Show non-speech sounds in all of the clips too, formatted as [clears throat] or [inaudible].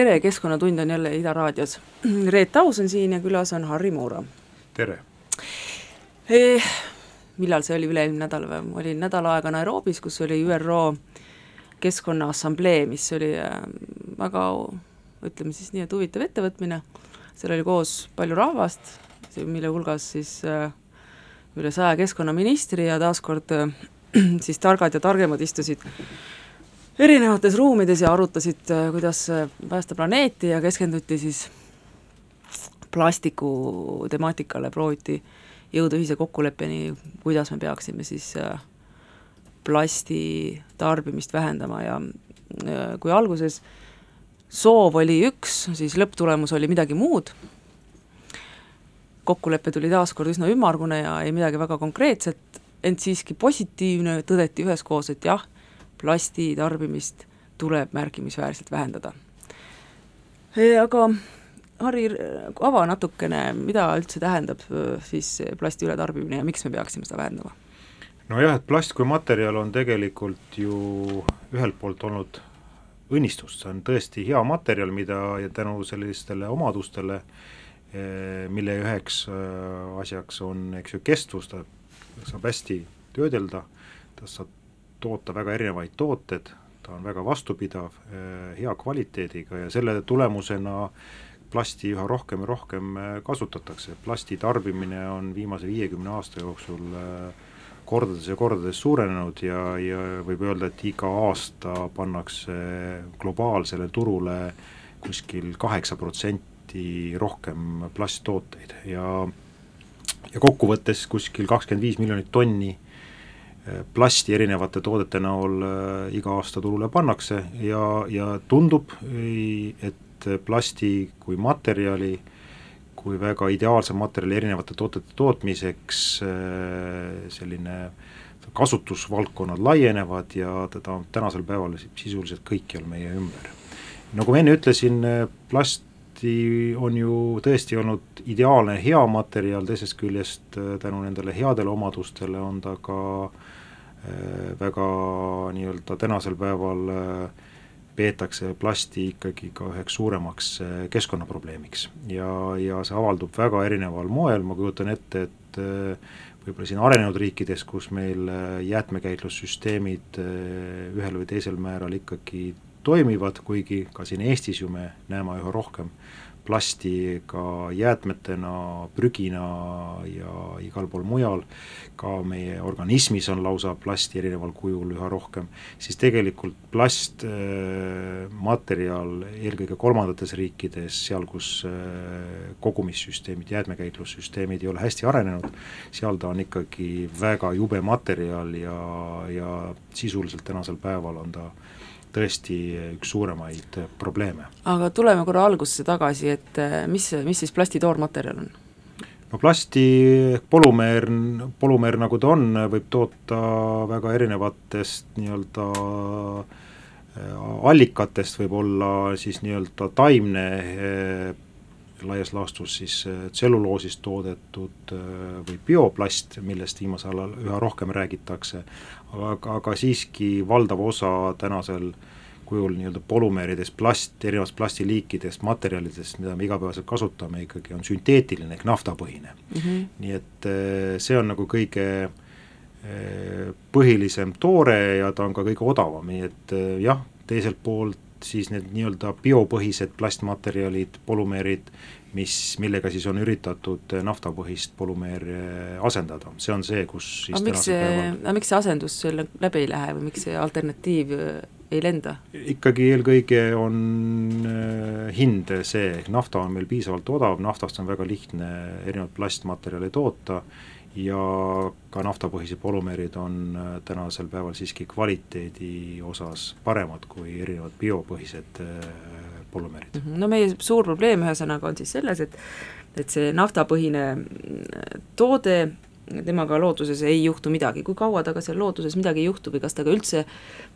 tere, Keskkonnatund on jälle Ida raadios. [clears throat] Reet Aus on siin ja külas on Harri Moora. tere eh,! millal see oli, üle-eelmine nädal või, olin nädal aega Nairobis, kus oli ÜRO Keskkonnaassamblee, mis oli äh, väga ütleme siis nii, et huvitav ettevõtmine, seal oli koos palju rahvast, mille hulgas siis äh, üle saja keskkonnaministri ja taaskord äh, [clears throat] siis targad ja targemad istusid erinevates ruumides ja arutasid, kuidas päästa planeeti ja keskenduti siis plastiku temaatikale, prooviti jõuda ühise kokkuleppeni, kuidas me peaksime siis plasti tarbimist vähendama ja kui alguses soov oli üks, siis lõpptulemus oli midagi muud, kokkulepe tuli taas kord üsna ümmargune ja ei midagi väga konkreetset, ent siiski positiivne, tõdeti üheskoos, et jah, plasti tarbimist tuleb märkimisväärselt vähendada. Aga Harri, ava natukene, mida üldse tähendab siis plasti ületarbimine ja miks me peaksime seda vähendama? nojah, et plast kui materjal on tegelikult ju ühelt poolt olnud õnnistus, see on tõesti hea materjal, mida ja tänu sellistele omadustele, mille üheks asjaks on, eks ju, kestvus, ta saab hästi töödelda, tast saab toota väga erinevaid tooted, ta on väga vastupidav, eh, hea kvaliteediga ja selle tulemusena plasti üha rohkem ja rohkem kasutatakse, plasti tarbimine on viimase viiekümne aasta jooksul äh, kordades ja kordades suurenenud ja, ja võib öelda, et iga aasta pannakse globaalsele turule kuskil kaheksa protsenti rohkem plasttooteid ja ja kokkuvõttes kuskil kakskümmend viis miljonit tonni eh, plasti erinevate toodete näol äh, iga aasta turule pannakse ja, ja tundub, et plasti kui materjali äh, kui väga ideaalse materjali erinevate toodete tootmiseks, äh, selline kasutusvaldkonnad laienevad ja teda on tänasel päeval sisuliselt kõikjal meie ümber. nagu ma enne ütlesin, plasti on ju tõesti olnud ideaalne hea materjal, teisest küljest äh, tänu nendele headele omadustele on ta ka äh, väga nii-öelda tänasel päeval äh, peetakse plasti ikkagi ka üheks suuremaks eh, keskkonnaprobleemiks. Ja, ja see avaldub väga erineval moel, ma kujutan ette, et võib-olla siin arenenud riikides, kus meil jäätmekäitlussüsteemid ühel või teisel määral ikkagi toimivad, kuigi ka siin Eestis ju me näeme üha rohkem plasti ka jäätmetena, prügina ja igal pool mujal, ka meie organismis on lausa plasti erineval kujul üha rohkem, siis tegelikult plastmaterjal äh, eelkõige kolmandates riikides, seal kus äh, kogumissüsteemid, jäätmekäitlussüsteemid ei ole hästi arenenud, seal ta on ikkagi väga jube materjal ja, ja sisuliselt tänasel päeval on ta tõesti üks suuremaid probleeme. aga tuleme korra algusesse tagasi, et eh, mis, mis siis plasti toormaterjal on? no plasti polümeer, polümeer nagu ta on, võib toota väga erinevatest nii-öelda eh, allikatest, võib olla siis nii-öelda taimne eh, laias laastus siis tselluloosist toodetud või bioplast, millest viimasel ajal üha rohkem räägitakse, aga, aga siiski valdav osa tänasel kujul nii-öelda polümeeridest, plast, erinevatest plastiliikidest, materjalidest, mida me igapäevaselt kasutame, ikkagi on sünteetiline ehk naftapõhine mm. -hmm. nii et eh, see on nagu kõige põhilisem toore ja ta on ka kõige odavam, nii et jah, teiselt poolt siis need nii-öelda biopõhised plastmaterjalid, polümeerid, mis, millega siis on üritatud naftapõhist polümeeri asendada, see on see, kus siis aga miks see, aga miks see asendus selle läbi ei lähe või miks see alternatiiv äh, ei lenda? ikkagi eelkõige on hind see, nafta on meil piisavalt odav, naftast on väga lihtne erinevaid plastmaterjale toota ja ka naftapõhised polümeerid on tänasel päeval siiski kvaliteedi osas paremad kui erinevad biopõhised polümeerid. Mhm. no meie suur probleem ühesõnaga on siis selles, et et see naftapõhine mm, toode, temaga looduses ei juhtu midagi, kui kaua temaga seal looduses midagi ei juhtu või kas ta ka üldse,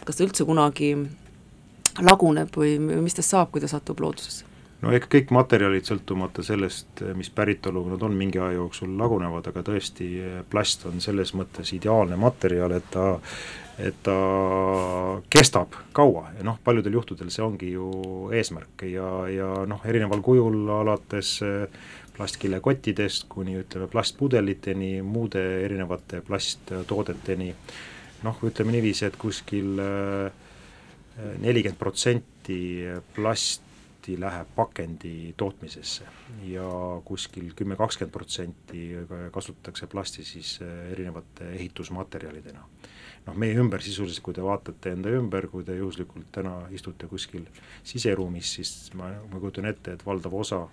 kas ta üldse kunagi laguneb või mis tast saab, kui ta satub loodusesse? no eks kõik materjalid, sõltumata sellest, mis päritolu nad on, mingi aja jooksul lagunevad, aga tõesti, plast on selles mõttes ideaalne materjal, et ta et ta kestab kaua ja noh, paljudel juhtudel see ongi ju eesmärk ja, ja noh, erineval kujul alates plastkillekottidest kuni ütleme plastpudeliteni, muude erinevate plasttoodeteni, noh, ütleme niiviisi, et kuskil nelikümmend protsenti plast protsenti läheb pakendi tootmisesse ja kuskil kümme, kakskümmend protsenti kasutatakse plasti siis äh, erinevate ehitusmaterjalidena. noh, meie ümber sisuliselt, kui te vaatate enda ümber, kui te juhuslikult täna istute kuskil siseruumis, siis ma, ma kujutan ette, et valdav osa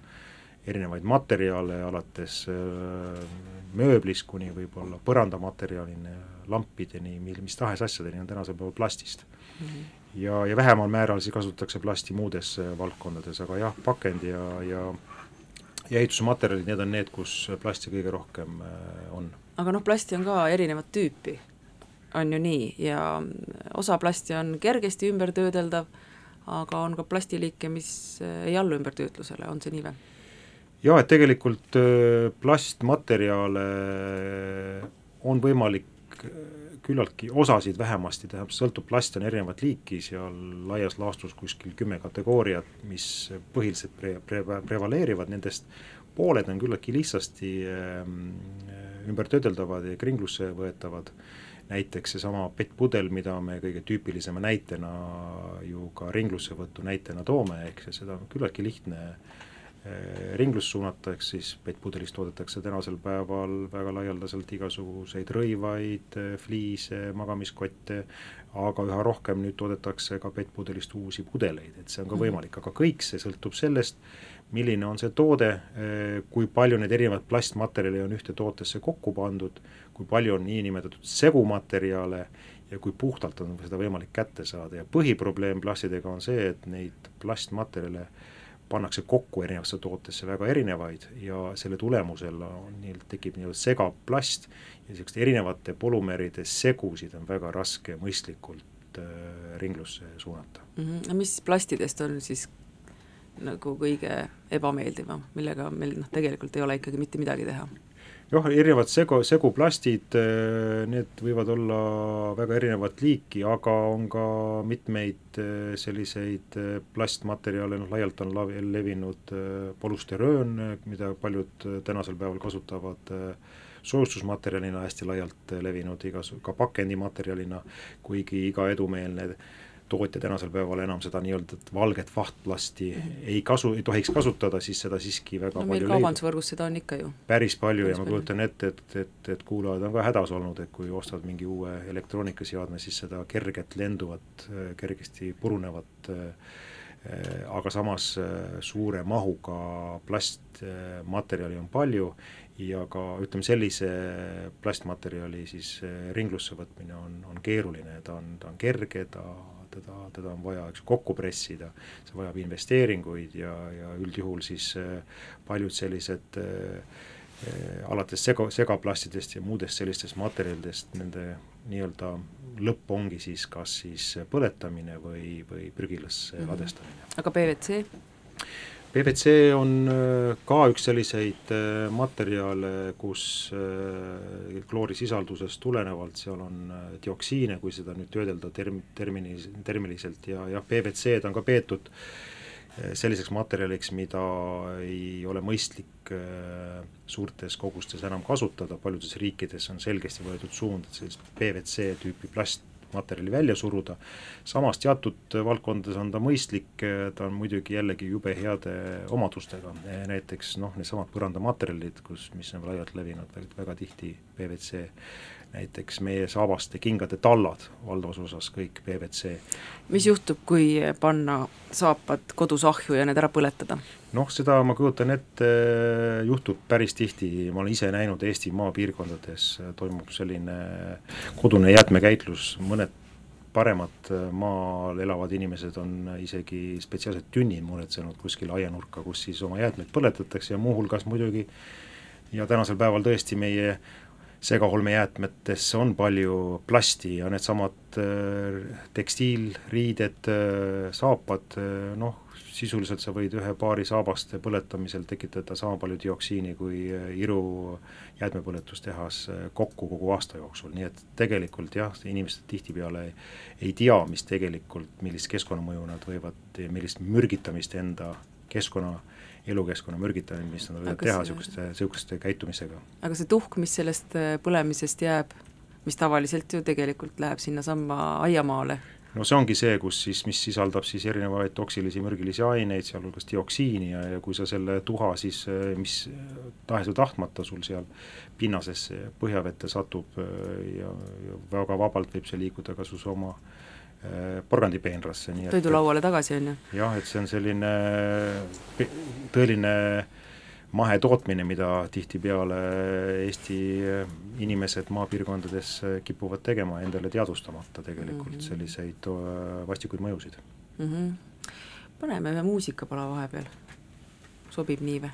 erinevaid materjale, alates äh, mööblist kuni võib-olla põrandamaterjalini, lampideni, mil, mis tahes asjadeni on tänasel päeval plastist mm. -hmm ja, ja vähemal määral siis kasutatakse plasti muudes äh, valdkondades, aga jah, pakend ja, ja ja ehitusmaterjalid, need on need, kus plasti kõige rohkem äh, on. aga noh, plasti on ka erinevat tüüpi, on ju nii, ja mm, osa plasti on kergesti ümbertöödeldav, aga on ka plastiliike, mis äh, ei allu ümbertöötlusele, on see nii või? jaa, et tegelikult plastmaterjale on võimalik küllaltki, osasid vähemasti, tähendab, sõltub, plasti on erinevat liiki, seal laias laastus kuskil kümme kategooriat, mis põhiliselt pre-, pre-, prevaleerivad, nendest. Pooled on küllaltki lihtsasti äh, ümbertöödeldavad ja kringlusse võetavad, näiteks seesama PET-pudel, mida me kõige tüüpilisema näitena ju ka ringlussevõtu näitena toome, ehk seda on küllaltki lihtne äh, Eh, ringlust suunata, ehk siis PET-pudelist toodetakse tänasel päeval väga laialdaselt igasuguseid rõivaid, eh, fliise, magamiskotte, aga üha rohkem nüüd toodetakse ka PET-pudelist uusi pudeleid, et see on ka mhm. võimalik, aga kõik see sõltub sellest, milline on see toode, eh, kui palju neid erinevaid plastmaterjale on ühte tootesse kokku pandud, kui palju on niinimetatud segumaterjale ja kui puhtalt on seda võimalik kätte saada ja põhiprobleem plastidega on see, et neid plastmaterjale äh, pannakse kokku erinevasse tootesse väga erinevaid ja selle tulemusel on nii-öelda tekib nii-öelda segaplast ja niisuguste erinevate polümeeride segusid on väga raske mõistlikult äh, ringlusse suunata mm. -hmm. mis plastidest on siis nagu kõige ebameeldivam, millega meil noh, tegelikult ei ole ikkagi mitte midagi teha? Jah, erinevad segu, seguplastid, äh, need võivad olla väga erinevat liiki, aga on ka mitmeid äh, selliseid äh, plastmaterjale, noh laialt on lavi, levinud polüsteröön, mida paljud tänasel päeval kasutavad soojustusmaterjalina hästi laialt levinud, igas-, ka pakendimaterjalina, kuigi iga edumeelne tootja tänasel päeval enam seda nii-öelda valget vahtplasti mm -hmm. ei kasu, ei tohiks kasutada, siis seda siiski väga no, palju kaubandusvõrgus seda on ikka ju. päris palju päris ja ma kujutan ette, et, et, et, et kuulajad on ka hädas olnud, et kui ostad mingi uue elektroonikaseadme, siis seda kerget lenduvat, kergesti purunevat aga samas suure mahuga plastmaterjali on palju ja ka ütleme, sellise plastmaterjali siis ringlusse võtmine on, on keeruline, ta on, ta on kerge, ta teda, teda on vaja, eks kokku pressida, see vajab investeeringuid ja, ja üldjuhul siis äh, paljud sellised äh, alates sega, segaplastidest ja muudest sellistest materjalidest, nende nii-öelda lõpp ongi siis kas siis põletamine või, või prügilasse mm -hmm. ladestamine. aga PVC? PVC on äh, ka üks selliseid äh, materjale, kus äh, kloorisisaldusest tulenevalt seal on dioksiine, kui seda nüüd töödelda term-, termini, termiliselt. Ja jah, PVC-d on ka peetud selliseks materjaliks, mida ei ole mõistlik suurtes kogustes enam kasutada, paljudes riikides on selgesti võetud suund, et sellist PVC tüüpi plast materjali välja suruda, samas teatud valdkondades on ta mõistlik, ta on muidugi jällegi jube heade omadustega, näiteks noh, needsamad põrandamaterjalid, kus, mis on laialt levinud, väga tihti PVC, näiteks meie saabaste kingade tallad, valdavas osas kõik PVC. mis juhtub, kui panna saapad kodus ahju ja need ära põletada? noh, seda ma kujutan ette, juhtub päris tihti, ma olen ise näinud Eesti maapiirkondades toimub selline kodune jäätmekäitlus, mõned paremad maal elavad inimesed on isegi spetsiaalsed tünnid muretsenud kuskil aianurka, kus siis oma jäätmeid põletatakse ja muuhulgas muidugi ja tänasel päeval tõesti meie segaolmejäätmetesse on palju plasti ja needsamad tekstiilriided, saapad, noh, sisuliselt sa võid ühe paari saabaste põletamisel tekitada sama palju dioksiini kui Iru jäätmepõletustehas kokku kogu aasta jooksul, nii et tegelikult jah, inimesed tihtipeale ei, ei tea, mis tegelikult, millist keskkonnamõju nad võivad, millist mürgitamist enda keskkonna elukeskkonna mürgitamist nad võivad teha niisuguste, niisuguste käitumisega. aga see tuhk, mis sellest põlemisest jääb, mis tavaliselt ju tegelikult läheb sinnasamma aiamaale, no see ongi see, kus siis, mis sisaldab siis erinevaid toksilisi mürgilisi aineid, sealhulgas dioksiini ja, ja kui sa selle tuha siis, mis tahes või tahtmata sul seal pinnasesse, põhjavette satub ja, ja väga vabalt võib see liikuda ka su oma äh, porgandipeenrasse, nii et toidulauale tagasi, on ju? jah, et see on selline tõeline mahetootmine, mida tihtipeale Eesti inimesed maapiirkondades kipuvad tegema, endale teadvustamata tegelikult mm -hmm. selliseid äh, vastikuid mõjusid mm. -hmm. paneme ühe muusikapala vahepeal, sobib nii või?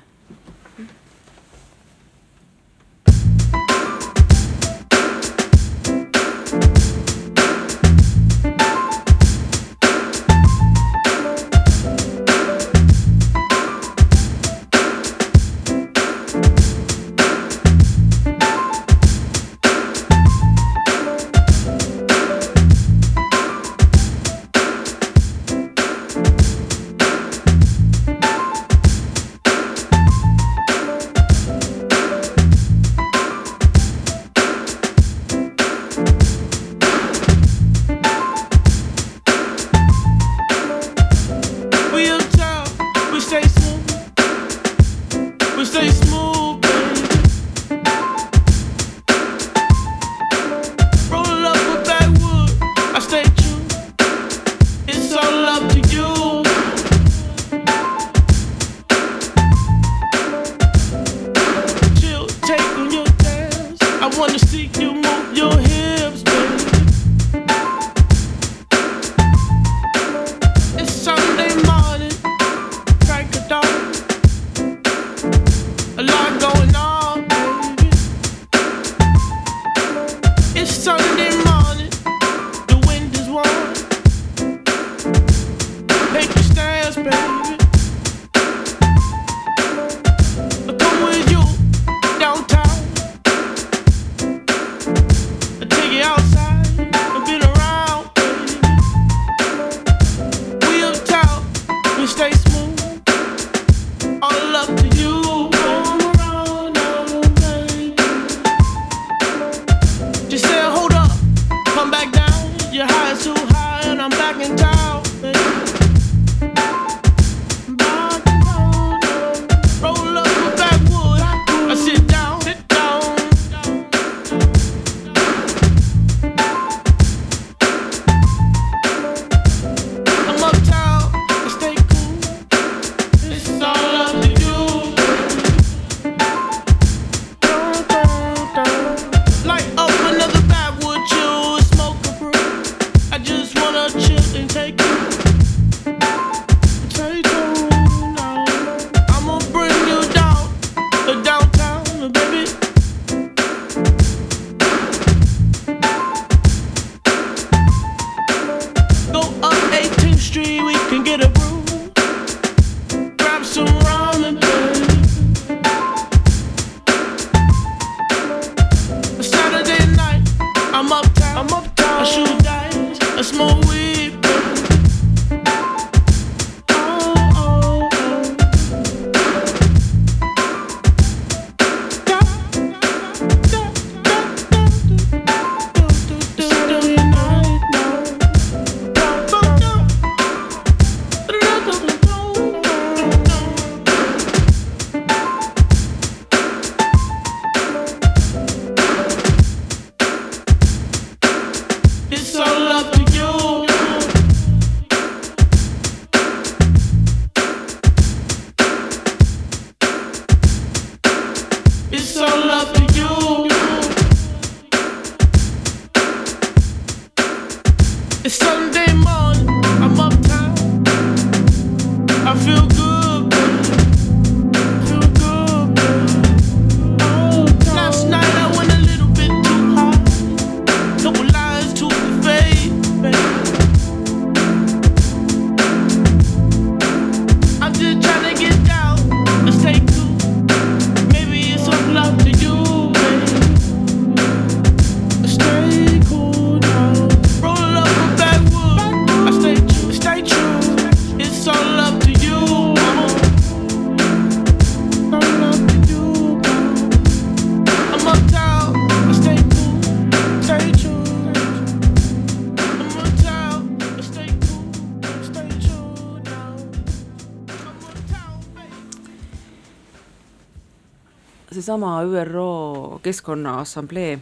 Seesama ÜRO Keskkonnaassamblee,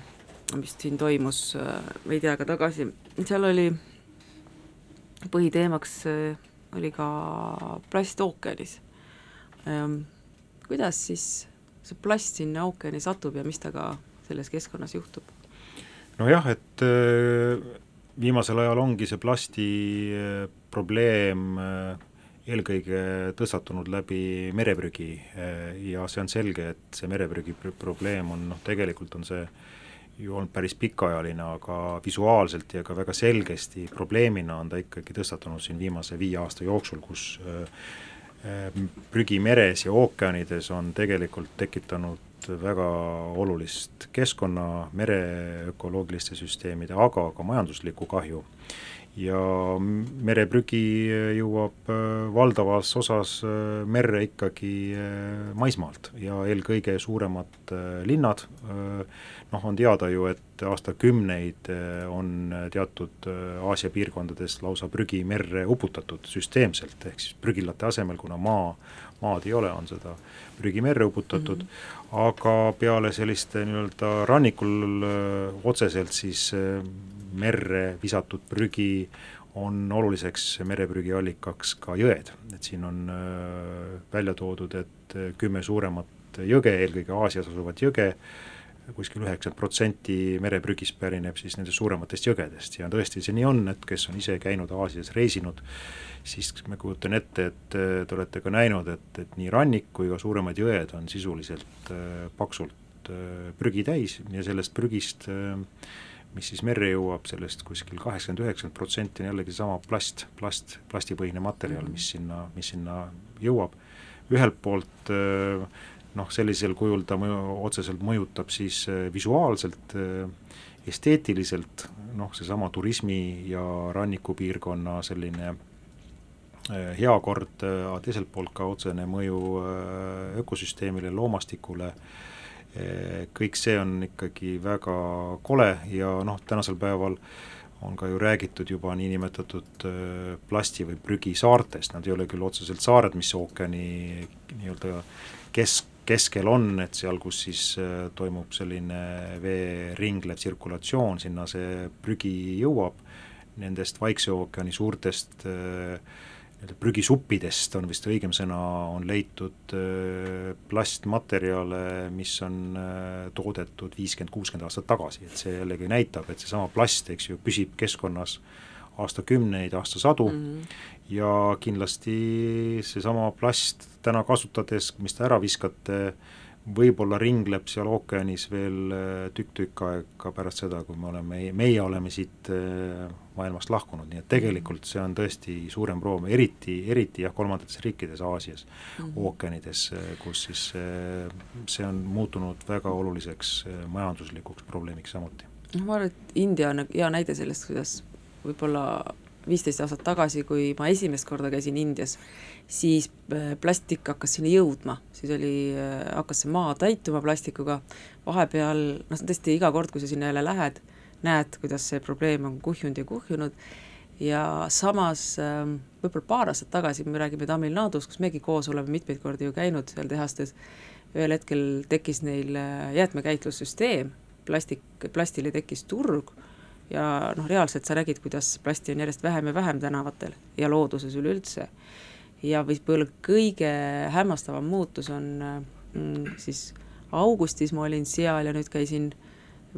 mis siin toimus äh, veidi aega tagasi, seal oli põhiteemaks äh, oli ka plast ookeanis. Ähm, kuidas siis see plast sinna ookeani satub ja mis temaga selles keskkonnas juhtub? nojah, et äh, viimasel ajal ongi see plasti probleem eelkõige tõstatunud läbi mereprügi ja see on selge, et see mereprügi probleem on noh, tegelikult on see ju olnud päris pikaajaline, aga visuaalselt ja ka väga selgesti probleemina on ta ikkagi tõstatunud siin viimase viie aasta jooksul, kus prügi meres ja ookeanides on tegelikult tekitanud väga olulist keskkonna, mere ökoloogiliste süsteemide, aga ka majanduslikku kahju ja mereprügi jõuab äh, valdavas osas äh, merre ikkagi äh, maismaalt ja eelkõige suuremad linnad, noh, on teada ju, et aastakümneid on teatud Aasia piirkondades lausa prügi merre uputatud süsteemselt, ehk siis prügilate asemel, kuna maa, maad ei ole, on seda prügi merre uputatud mm, -hmm. aga peale selliste nii-öelda rannikul otseselt siis merre visatud prügi on oluliseks mereprügi allikaks ka jõed, et siin on välja toodud, et kümme suuremat jõge, eelkõige Aasias asuvat jõge, kuskil üheksakümmend protsenti mereprügist pärineb siis nendest suurematest jõgedest ja tõesti see nii on, et kes on ise käinud Aasias reisinud, siis ma kujutan ette, et äh, te olete ka näinud, et, et nii rannik kui ka suuremad jõed on sisuliselt äh, paksult prügi täis ja sellest prügist äh, mis siis merre jõuab, sellest kuskil kaheksakümmend, üheksakümmend protsenti on jällegi seesama plast, plast, plastipõhine materjal, mis sinna, mis sinna jõuab. ühelt poolt noh, sellisel kujul ta mõju, otseselt mõjutab siis visuaalselt, esteetiliselt, noh, seesama turismi ja rannikupiirkonna selline heakord, aga teiselt poolt ka otsene mõju ökosüsteemile, loomastikule äh,, kõik see on ikkagi väga kole ja noh, tänasel päeval on ka ju räägitud juba niinimetatud äh, plasti- või prügisaartest, nad ei ole küll otseselt saared, mis ookeani nii-öelda kesk, keskel on, et seal, kus siis äh, toimub selline vee ringlev tsirkulatsioon, sinna see prügi jõuab, nendest Vaikse ookeani suurtest äh, nii-öelda prügisuppidest on vist õigem sõna, on leitud äh, plastmaterjale, mis on toodetud viiskümmend, kuuskümmend aastat tagasi, et see jällegi näitab, et seesama plast, eks ju, püsib keskkonnas aastakümneid, aastasadu. Mm -hmm. Ja kindlasti seesama plast täna kasutades, mis te ära viskate, võib-olla ringleb seal ookeanis veel äh, tükk-tükk aega pärast seda, kui me oleme, meie oleme siit äh, maailmast lahkunud, nii et tegelikult see on tõesti suurem proov, eriti, eriti jah, kolmandates riikides, Aasias mm, ookeanides, äh, kus siis see on muutunud väga oluliseks majanduslikuks probleemiks samuti. ma arvan, et India on hea näide sellest, kuidas võib-olla viisteist aastat tagasi, kui ma esimest korda käisin Indias, siis äh, plastik hakkas sinna jõudma, siis oli, äh, hakkas see maa täituma plastikuga, vahepeal noh, tõesti iga kord, kui sa sinna jälle lähed, näed, kuidas see probleem on kuhjunud ja kuhjunud. Ja samas ähm, võib-olla paar aastat tagasi, me räägime Tamil Nadus, kus megi koos oleme mitmeid kordi ju käinud seal tehastes, ühel hetkel tekkis neil äh, jäätmekäitlussüsteem, plastik, plastile tekkis turg ja noh, reaalselt sa nägid, kuidas plasti on järjest vähem ja vähem tänavatel ja looduses üleüldse ja võib-olla kõige hämmastavam muutus on mm, siis augustis ma olin seal ja nüüd käisin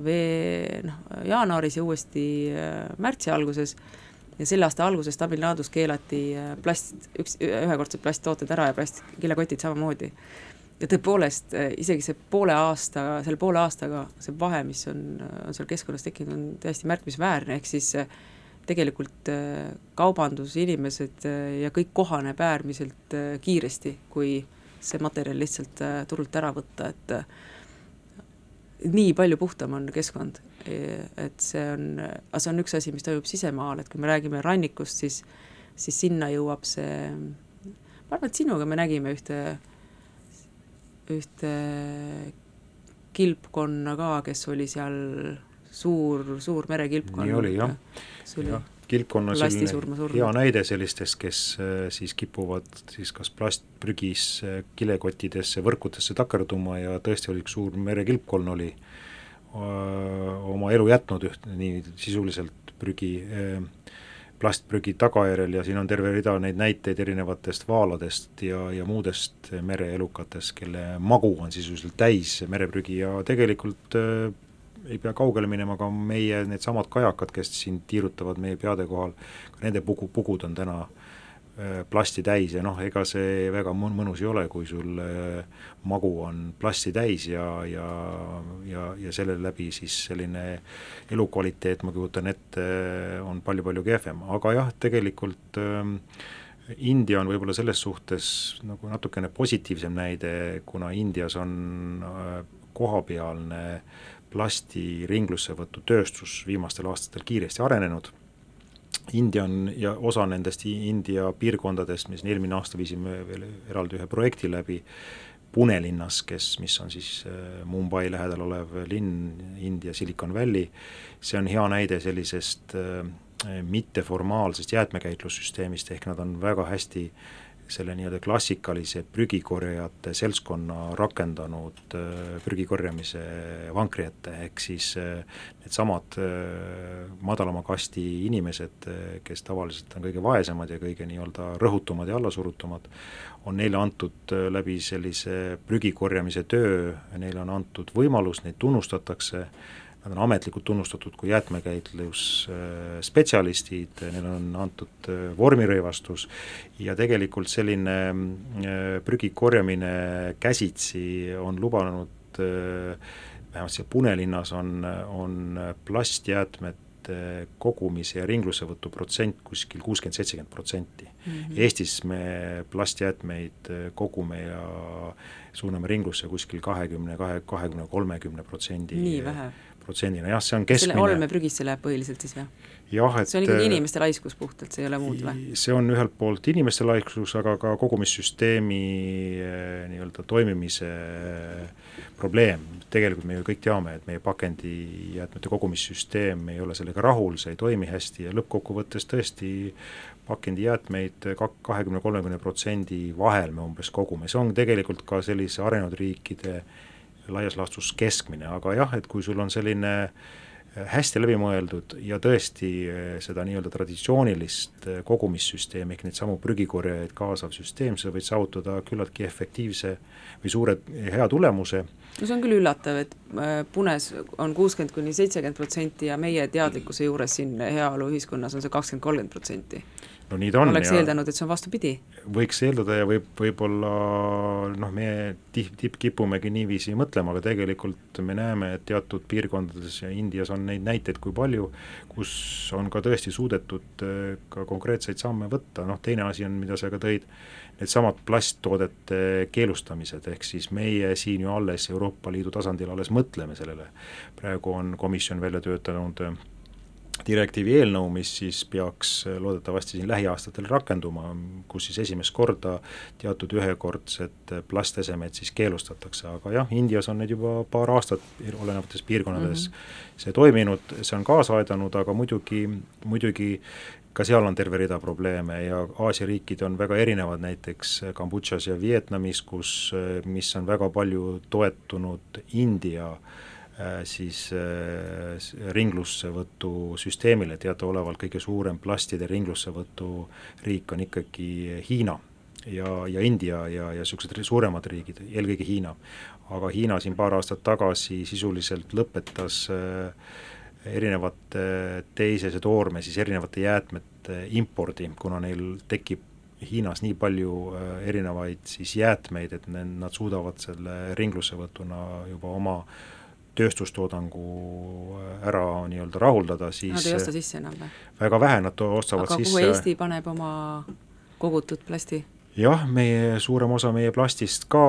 vee-, noh, jaanuaris ja uuesti äh, märtsi alguses ja selle aasta alguses Tamil Nadus keelati äh, plast, üks, ühekordsed plasttooted ära ja plastkilekotid samamoodi. Ja tõepoolest, äh, isegi see poole aasta, selle poole aastaga see vahe, mis on, on seal keskkonnas tekkinud, on täiesti märkimisväärne, ehk siis tegelikult äh, kaubandusinimesed äh, ja kõik kohaneb äärmiselt kiiresti, kui see materjal lihtsalt turult ära võtta, et nii palju puhtam on keskkond, et see on, aga see on üks asi, mis toimub sisemaal, et kui me räägime rannikust, siis, siis sinna jõuab see, ma arvan, et sinuga me nägime ühte, ühte kilpkonna ka, kes oli seal suur, suur merekilpkonn. nii oli jah, jah, kilpkonn on Plastisurma selline hea näide sellistest, kes äh, siis kipuvad siis kas plastprügis äh, kilekottidesse, võrkudesse takerduma ja tõesti oli üks suur merekilpkonn oli öö, oma elu jätnud üht nii sisuliselt prügi, plastprügi tagajärjel ja siin on terve rida neid näiteid erinevatest vaaladest ja, ja muudest mereelukatest, kelle magu on sisuliselt täis mereprügi ja tegelikult öö, ei pea kaugele minema, ka meie needsamad kajakad, kes siin tiirutavad meie peade kohal, ka nende pugu, pugud on täna äh, plasti täis ja noh, ega see väga mõnus ei ole, kui sul äh, magu on plasti täis ja, ja, ja, ja selle läbi siis selline elukvaliteet, ma kujutan ette, on palju-palju kehvem, aga jah, tegelikult ähm, India on võib-olla selles suhtes nagu natukene positiivsem näide, kuna Indias on äh, kohapealne plasti ringlussevõtu tööstus viimastel aastatel kiiresti arenenud, India on ja osa nendest India piirkondadest, mis eelmine aasta viisime veel eraldi ühe projekti läbi, Pune linnas, kes, mis on siis äh, Mumbai lähedal olev linn, India Silicon Valley, see on hea näide sellisest äh, mitteformaalsest jäätmekäitlussüsteemist, ehk nad on väga hästi äh, selle nii-öelda klassikalise prügikorjajate seltskonna rakendanud äh, prügikorjamise vankri ette, ehk siis äh, needsamad äh, madalama kasti inimesed, kes tavaliselt on kõige vaesemad ja kõige nii-öelda rõhutumad ja allasurutumad, on neile antud läbi sellise prügikorjamise töö, neile on antud võimalus, neid tunnustatakse, nad on ametlikult tunnustatud kui jäätmekäitlusspetsialistid, neile on antud äh, vormirõivastus ja tegelikult selline äh, prügi korjamine käsitsi on lubanud, äh, vähemalt siia Punelinnas on, on plastjäätmete kogumise ja ringlussevõtu protsent kuskil kuuskümmend, seitsekümmend protsenti. Mhm. Eestis me plastjäätmeid kogume ja suuname ringlusse kuskil kahekümne, kahe, kahekümne, kolmekümne protsendi nii vähe? Protsendina, jah, see on keskmine selle olmeprügisse läheb põhiliselt siis või? jah, et see on ikkagi inimeste laiskus puhtalt, see ei ole muud või? see on ühelt poolt inimeste laiskus, aga ka kogumissüsteemi eh, nii-öelda toimimise eh, probleem, tegelikult me ju kõik teame, et meie pakendijäätmete kogumissüsteem ei ole sellega rahul, see ei toimi hästi ja lõppkokkuvõttes tõesti pakendijäätmeid kahekümne, kolmekümne protsendi vahel me umbes kogume, see on tegelikult ka sellise arenenud riikide äh, laias laastus keskmine, aga jah, et kui sul on selline äh, hästi läbimõeldud ja tõesti äh, seda nii-öelda traditsioonilist äh, kogumissüsteemi ehk neid samu prügikorjajaid kaasav süsteem, sa võid saavutada küllaltki efektiivse või suure, hea tulemuse. no see on küll üllatav, et Punes on kuuskümmend kuni seitsekümmend protsenti ja meie teadlikkuse juures siin heaoluühiskonnas on see kakskümmend, kolmkümmend protsenti no nii ta on. oleks eeldanud, et see on vastupidi? võiks eeldada ja võib, võib-olla noh, me tihti tip, kipumegi niiviisi mõtlema, aga tegelikult me näeme, et teatud piirkondades ja Indias on neid näiteid kui palju, kus on ka tõesti suudetud äh, ka konkreetseid samme võtta, noh teine asi on, mida sa ka tõid, needsamad plasttoodete keelustamised, ehk siis meie siin ju alles Euroopa Liidu tasandil alles mõtleme sellele. praegu on komisjon välja töötanud direktiivi eelnõu, mis siis peaks äh, loodetavasti siin lähiaastatel rakenduma, kus siis esimest korda teatud ühekordsed äh, plastesemed siis keelustatakse, aga jah, Indias on need juba paar aastat olevates piirkonnades mm -hmm. see toiminud, see on kaasa aidanud, aga muidugi, muidugi ka seal on terve rida probleeme ja Aasia riikid on väga erinevad, näiteks Kambodžas ja Vietnamis, kus, äh, mis on väga palju toetunud India äh, Äh, siis äh, ringlussevõtu süsteemile, teadaolevalt kõige suurem plastide ringlussevõtu riik on ikkagi Hiina ja, ja India ja, ja niisugused suuremad riigid, eelkõige Hiina. aga Hiina siin paar aastat tagasi sisuliselt lõpetas äh, erinevate teisese toorme, siis erinevate jäätmete impordi, kuna neil tekib Hiinas nii palju erinevaid siis jäätmeid, et nad suudavad selle ringlussevõtuna juba oma äh, tööstustoodangu äh, ära nii-öelda rahuldada, siis Nad ei osta sisse enam või? väga vähe nad ostavad aga sisse. Eesti paneb oma kogutud plasti? jah, meie, suurem osa meie plastist ka,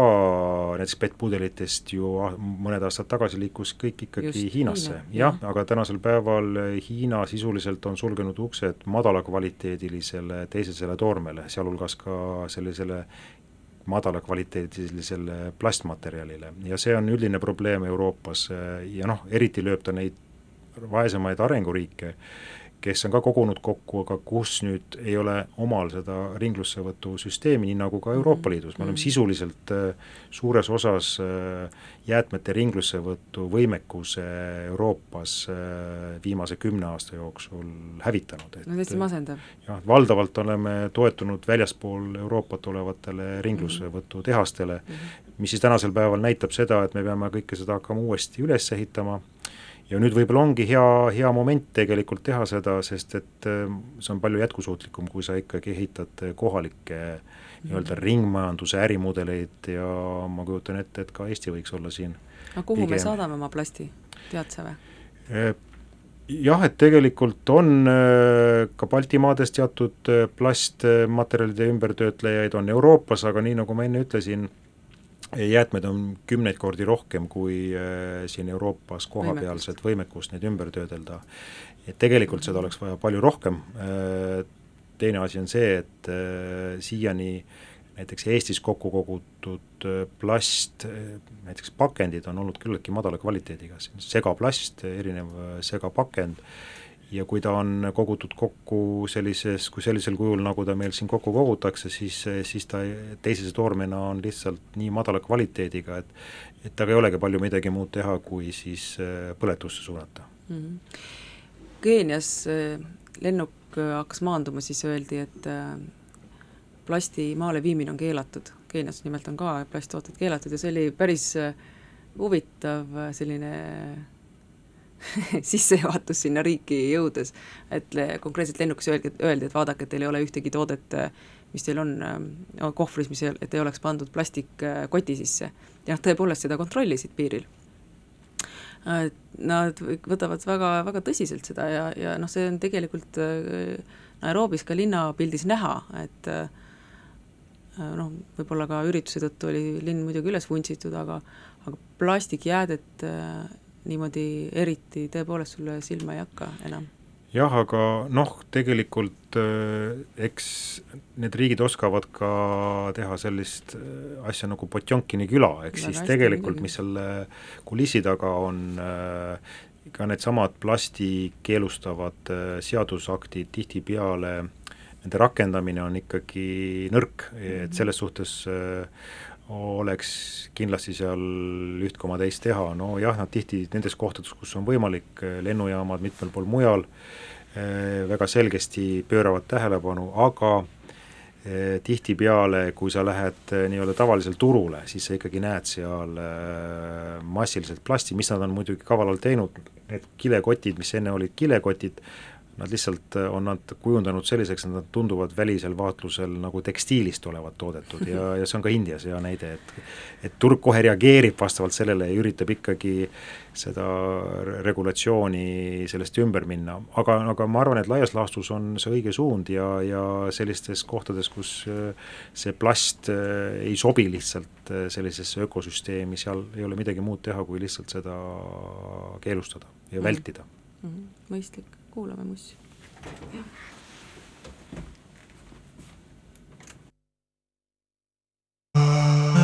näiteks PET-pudelitest ju mõned aastad tagasi liikus kõik ikkagi Just, Hiinasse Hiina., jah, aga tänasel päeval Hiina sisuliselt on sulgenud uksed madalakvaliteedilisele teisesele toormele, sealhulgas ka sellisele madalakvaliteedilisele plastmaterjalile. Ja see on üldine probleem Euroopas ja noh, eriti lööb ta neid vaesemaid arenguriike, kes on ka kogunud kokku, aga kus nüüd ei ole omal seda ringlussevõtu süsteemi, nii nagu ka Euroopa Mhm. Liidus, me oleme sisuliselt äh, suures osas äh, jäätmete ringlussevõtu võimekuse Euroopas äh, viimase kümne aasta jooksul hävitanud, no täiesti masendav. jah, valdavalt oleme toetunud väljaspool Euroopat olevatele ringlussevõtutehastele mm, -hmm. mis siis tänasel päeval näitab seda, et me peame kõike seda hakkama uuesti üles ehitama ja nüüd võib-olla ongi hea, hea moment tegelikult teha seda, sest et äh, see on palju jätkusuutlikum, kui sa ikkagi ehitad kohalikke nii-öelda ringmajanduse ärimudeleid ja ma kujutan ette, et ka Eesti võiks olla siin aga kuhu Pigem. me saadame oma plasti, tead sa või? Eh, jah, et tegelikult on äh, ka Baltimaades teatud äh, plastmaterjalide ümbertöötlejaid, on Euroopas, aga nii, nagu ma enne ütlesin, jäätmeid on kümneid kordi rohkem kui äh, siin Euroopas kohapealset võimekust neid ümber töödelda. et tegelikult seda oleks vaja palju rohkem, teine asi on see, et äh, siiani näiteks Eestis kokku kogutud äh, plast, näiteks pakendid on olnud küllaltki madala kvaliteediga, segaplast, erinev äh, segapakend, ja kui ta on kogutud kokku sellises, kui sellisel kujul, nagu ta meil siin kokku kogutakse, siis, siis ta teisese toormena on lihtsalt nii madala kvaliteediga, et et temaga ei olegi palju midagi muud teha, kui siis põletusse suunata mm. -hmm. Keenias lennuk hakkas maanduma, siis öeldi, et plasti maale viimine on keelatud, Keenias nimelt on ka plasttooted keelatud ja see oli päris huvitav selline [laughs] sissejuhatus sinna riiki jõudes, et konkreetselt lennukis öeldi, öeldi, et vaadake, et teil ei ole ühtegi toodet, mis teil on äh, kohvris, mis et ei oleks pandud plastikkoti sisse. ja noh, tõepoolest seda kontrollisid piiril. Nad võtavad väga, väga tõsiselt seda ja, ja noh, see on tegelikult Nairobis ka linnapildis näha, et noh, võib-olla ka ürituse tõttu oli linn muidugi üles vuntsitud, aga aga plastikjäädet niimoodi eriti tõepoolest sulle silma ei hakka enam. jah, aga noh, tegelikult eks need riigid oskavad ka teha sellist asja nagu Potjonkini küla, ehk siis tegelikult, mis selle kulissi taga on, ka needsamad plasti keelustavad seadusaktid tihtipeale, nende rakendamine on ikkagi nõrk, et selles suhtes äh, oleks kindlasti seal üht koma teist teha, nojah, nad tihti nendes kohtades, kus on võimalik, lennujaamad mitmel pool mujal, väga selgesti pööravad tähelepanu, aga eh, tihtipeale, kui sa lähed eh, nii-öelda tavalisele turule, siis sa ikkagi näed seal eh, massiliselt plasti, mis nad on muidugi kavalalt teinud, need kilekotid, mis enne olid kilekotid, nad lihtsalt eh, on nad kujundanud selliseks, et nad tunduvad välisel vaatlusel nagu tekstiilist olevat toodetud ja, ja see on ka Indias hea näide, et et turg kohe reageerib vastavalt sellele ja üritab ikkagi seda re- regulatsiooni sellest ümber minna, aga, aga ma arvan, et laias laastus on see õige suund ja, ja sellistes kohtades, kus eh, see plast eh, ei sobi lihtsalt sellisesse ökosüsteemi, seal ei ole midagi muud teha, kui lihtsalt seda keelustada ja Mhm. vältida mm. -hmm. mõistlik, kuulame Mussi. Thank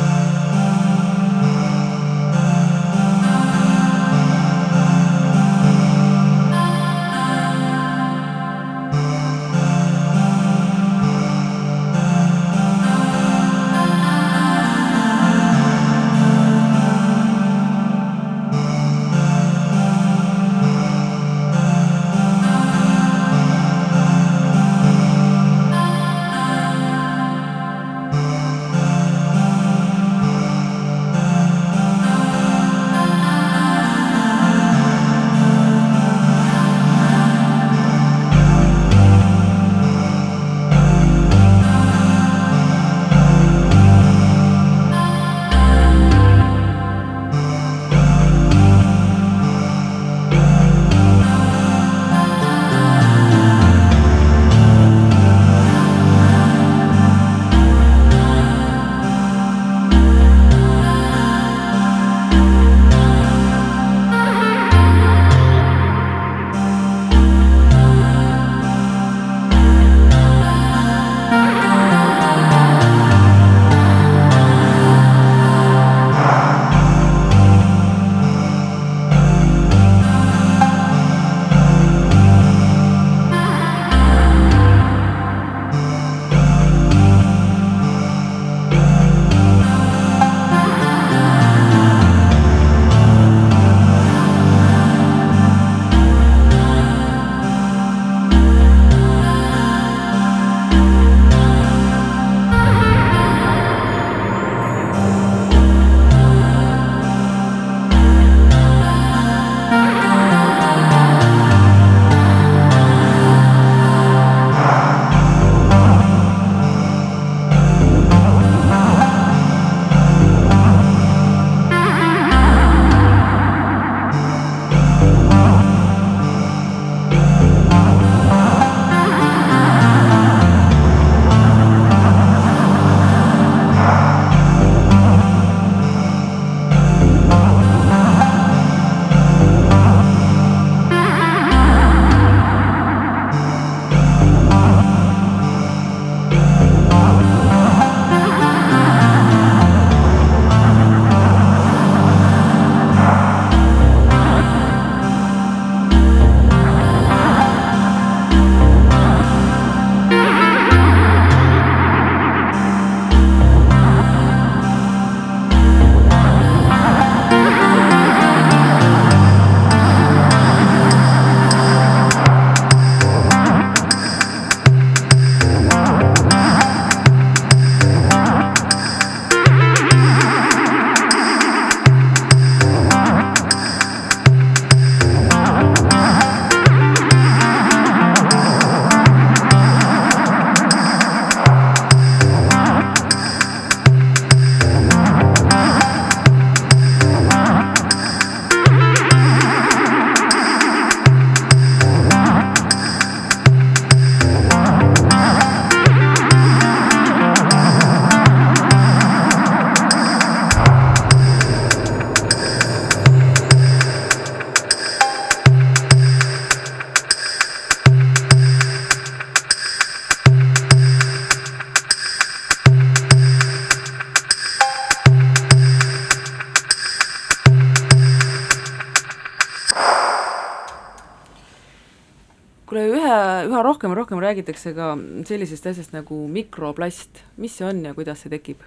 rohkem räägitakse ka sellisest asjast nagu mikroplast, mis see on ja kuidas see tekib?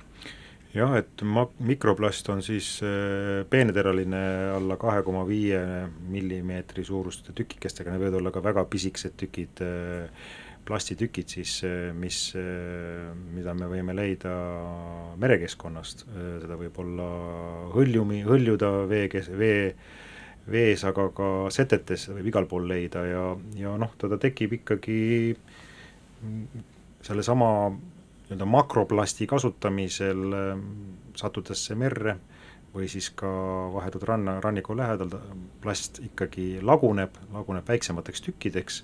jah, et ma-, mikroplast on siis äh, peeneteraline alla kahe koma viie millimeetri suuruste tükikestega, need võivad olla ka väga pisikesed tükid, äh, plastitükid siis, äh, mis, mida me võime leida merekeskkonnast, seda võib olla hõljumi, hõljuda vee kes-, vee vees, aga ka setetes võib igal pool leida ja, ja noh, teda tekib ikkagi sellesama nii-öelda makroplasti kasutamisel sattudes see merre või siis ka vahetult ranna, ranniku lähedal, plast ikkagi laguneb, laguneb väiksemateks tükkideks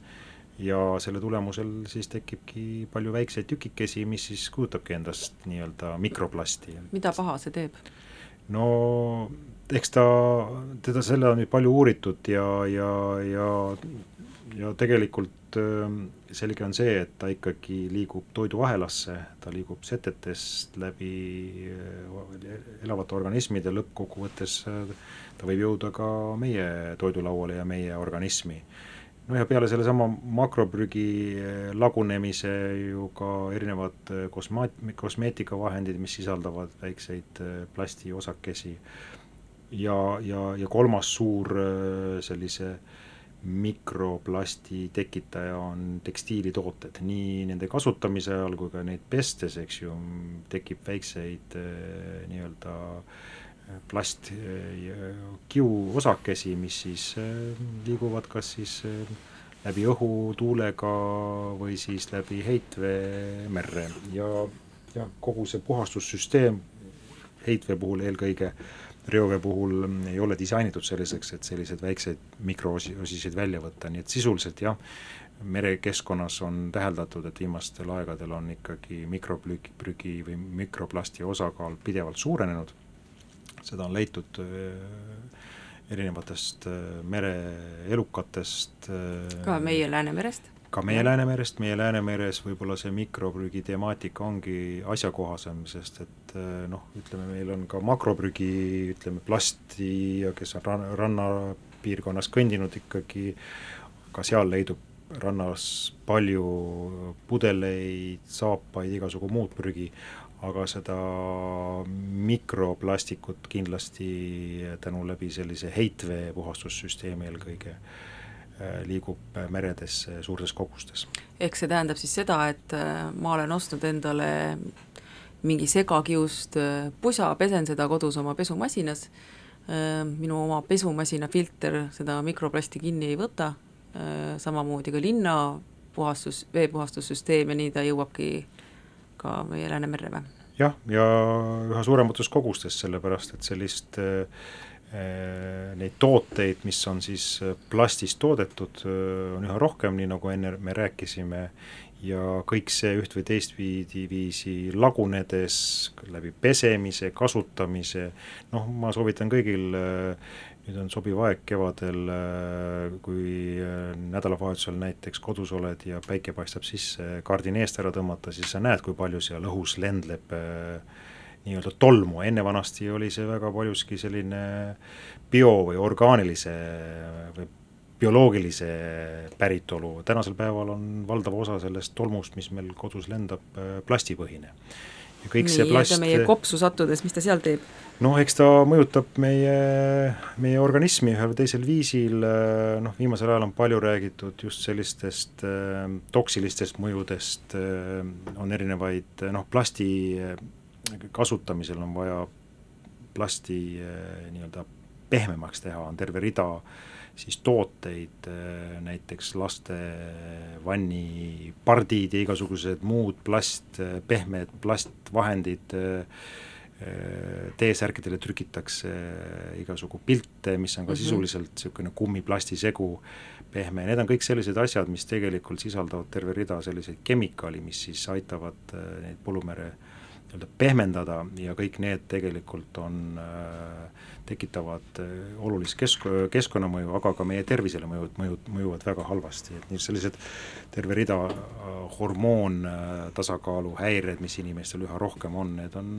ja selle tulemusel siis tekibki palju väikseid tükikesi, mis siis kujutabki endast nii-öelda mikroplasti. mida paha see teeb? No eks ta, teda, selle on nüüd palju uuritud ja, ja, ja, ja tegelikult ähm, selge on see, et ta ikkagi liigub toiduahelasse, ta liigub setetest läbi äh, elavate organismide, lõppkokkuvõttes äh, ta võib jõuda ka meie toidulauale ja meie organismi no ja peale sellesama makroprügi äh, lagunemise ju ka erinevad kosmaat-, kosmeetikavahendid, mis sisaldavad väikseid plastiosakesi. Ja, ja, ja kolmas suur sellise mikroplasti tekitaja on tekstiilitooted, nii nende kasutamise ajal kui ka neid pestes, eks ju, tekib väikseid nii-öelda äh, plast kiuosakesi, mis siis liiguvad kas siis läbi õhu tuulega või siis läbi heitvee merre. Ja, ja kogu see puhastussüsteem heitvee puhul eelkõige reovee puhul ei ole disainitud selliseks, et selliseid väikseid mikroosisid välja võtta, nii et sisuliselt jah, merekeskkonnas on täheldatud, et viimastel aegadel on ikkagi mikroprügi, prügi või mikroplasti osakaal pidevalt suurenenud, seda on leitud äh, erinevatest äh, mereelukatest. Äh, ka meie Läänemerest ka meie Läänemerest, meie Läänemeres võib-olla see mikroprügi temaatika ongi asjakohasem, sest et noh, ütleme, meil on ka makroprügi, ütleme plasti ja kes on ranna, rannapiirkonnas kõndinud ikkagi, ka seal leidub rannas palju pudeleid, saapaid, igasugu muud prügi, aga seda mikroplastikut kindlasti tänu läbi sellise heitvee puhastussüsteemi eelkõige Äh, liigub äh, meredesse suurtes kogustes. ehk see tähendab siis seda, et äh, ma olen ostnud endale mingi segakiust pusa, pesen seda kodus oma pesumasinas, minu oma pesumasina filter seda mikroplasti kinni ei võta, samamoodi ka linna puhastus, veepuhastussüsteem ja nii ta jõuabki ka meie Läänemerre või? jah, ja üha suuremates kogustes, sellepärast et sellist äh, Äh, neid tooteid, mis on siis äh, plastist toodetud, äh, on üha rohkem, nii nagu enne me rääkisime, ja kõik see üht või teistpidi viisi lagunedes läbi pesemise, kasutamise, noh, ma soovitan kõigil, nüüd on sobiv aeg kevadel, kui nädalavahetusel näiteks kodus oled ja päike paistab sisse, kardin eest ära tõmmata, siis sa näed, kui palju seal õhus lendleb äh, nii-öelda tolmu, enne vanasti oli see väga paljuski selline bio- või orgaanilise või bioloogilise päritolu, tänasel päeval on valdav osa sellest tolmust, mis meil kodus lendab, äh, plastipõhine. Ja kõik nii, see plast meie kopsu sattudes, mis ta seal teeb? noh, eks ta mõjutab meie, meie organismi ühel või teisel viisil, äh, noh viimasel ajal on palju räägitud just sellistest äh, toksilistest mõjudest äh,, on erinevaid noh, plasti äh, kasutamisel on vaja plasti eh, nii-öelda pehmemaks teha, on terve rida siis tooteid, eh, näiteks laste vannipardid ja igasugused muud plast, pehmed plastvahendid, T-särkidele trükitakse igasugu pilte, mis on ka mm -hmm. sisuliselt niisugune kummiplasti segu, pehme, need on kõik sellised asjad, mis tegelikult sisaldavad terve rida selliseid kemikaali, mis siis aitavad neid põllumere nii-öelda pehmendada ja kõik need tegelikult on äh, tekitavad äh, olulist kesk-, keskkonnamõju, aga ka meie tervisele mõjud, mõjud, mõjuvad väga halvasti, et nii sellised terve rida äh, hormoontasakaalu häired, mis inimestel üha rohkem on, need on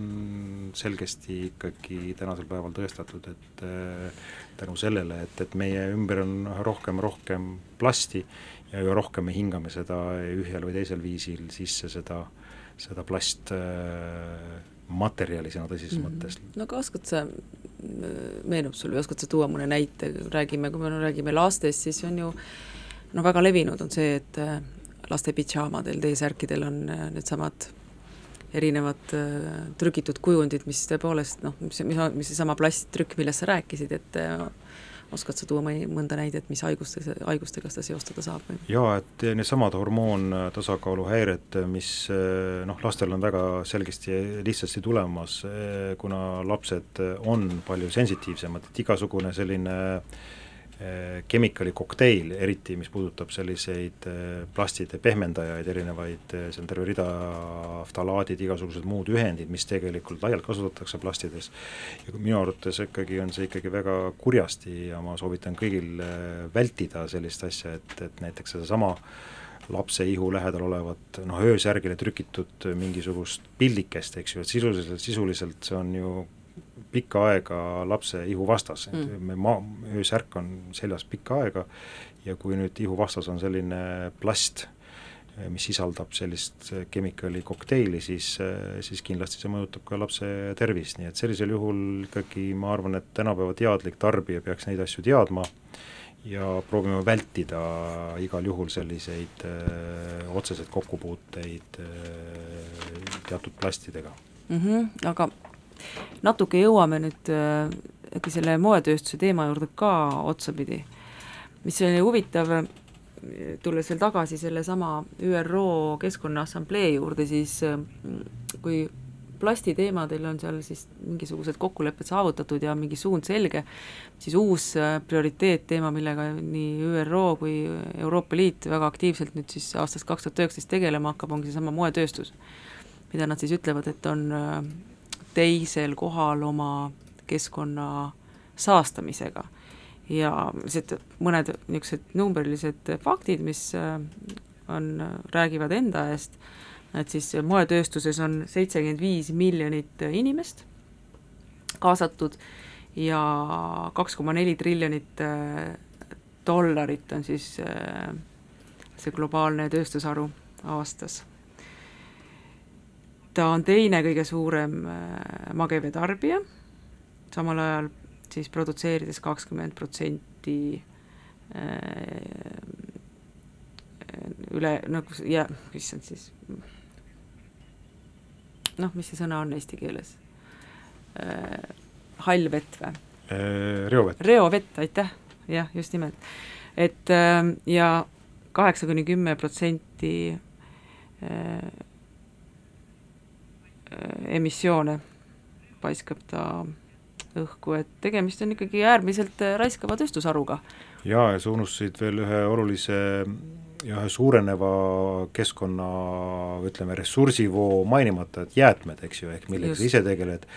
selgesti ikkagi tänasel päeval tõestatud, et äh, tänu sellele, et, et meie ümber on üha rohkem, rohkem plasti ja üha rohkem me hingame seda ühel või teisel viisil sisse, seda, seda plast äh, sõna tõsises mm -hmm. mõttes. no aga oskad sa, meenub sul või oskad sa tuua mõne näite, räägime, kui me no, räägime lastest, siis on ju no väga levinud on see, et äh, laste pidžaamadel, T-särkidel on äh, needsamad erinevad äh, trükitud kujundid, mis tõepoolest noh, mis, mis, mis seesama plasttrükk, millest sa rääkisid, et oskad sa tuua mõni, mõnda näidet, mis haiguste, haigustega seda seostada saab jaa, et needsamad hormoontasakaalu häired, mis noh, lastel on väga selgesti lihtsasti tulemas, kuna lapsed on palju sensitiivsemad, et igasugune selline äh, kemikaali äh, kokteil, eriti mis puudutab selliseid äh, plastide pehmendajaid, erinevaid, äh, see on terve rida ftalaadid, igasugused muud ühendid, mis tegelikult laialt kasutatakse plastides. ja minu arvates ikkagi on see ikkagi väga kurjasti ja ma soovitan kõigil vältida sellist asja, et, et näiteks sedasama lapse ihu lähedal olevat noh, öösärgile trükitud mingisugust pildikest, eks ju, et sisuliselt, sisuliselt see on ju pikka aega lapse ihuvastas mm., me maa, öösärk on seljas pikka aega ja kui nüüd ihuvastas on selline plast, mis sisaldab sellist kemikaali kokteili, siis, siis kindlasti see mõjutab ka lapse tervist, nii et sellisel juhul ikkagi ma arvan, et tänapäeva teadlik tarbija peaks neid asju teadma ja proovima vältida igal juhul selliseid öö, otseseid kokkupuuteid öö, teatud plastidega mm. -hmm, aga natuke jõuame nüüd äh, äkki selle moetööstuse teema juurde ka otsapidi, mis oli huvitav, tulles veel tagasi sellesama ÜRO Keskkonnaassamblee juurde, siis äh, kui plastiteemadel on seal siis mingisugused kokkulepped saavutatud ja mingi suund selge, siis uus äh, prioriteetteema, millega nii ÜRO kui Euroopa Liit väga aktiivselt nüüd siis aastast kaks tuhat üheksateist tegelema hakkab, ongi seesama moetööstus. mida nad siis ütlevad, et on teisel kohal oma keskkonna saastamisega. ja lihtsalt mõned niisugused numbrilised faktid, mis äh, on, räägivad enda eest, et siis moetööstuses on seitsekümmend viis miljonit inimest kaasatud ja kaks koma neli triljonit äh, dollarit on siis äh, see globaalne tööstusharu aastas ta on teine kõige suurem äh, magevee tarbija, samal ajal siis produtseerides kakskümmend protsenti äh, üle, nagu ja, issand siis, noh, mis see sõna on eesti keeles? Äh, hall vett või? reovett. reovett, aitäh, jah, just nimelt. et ja kaheksa kuni kümme protsenti emissioone paiskab ta õhku, et tegemist on ikkagi äärmiselt raiskava tööstusharuga. jaa, ja sa unustasid veel ühe olulise ja ühe suureneva keskkonna ütleme, ressursivoo mainimata, et jäätmed, eks ju, ehk millega sa ise tegeled,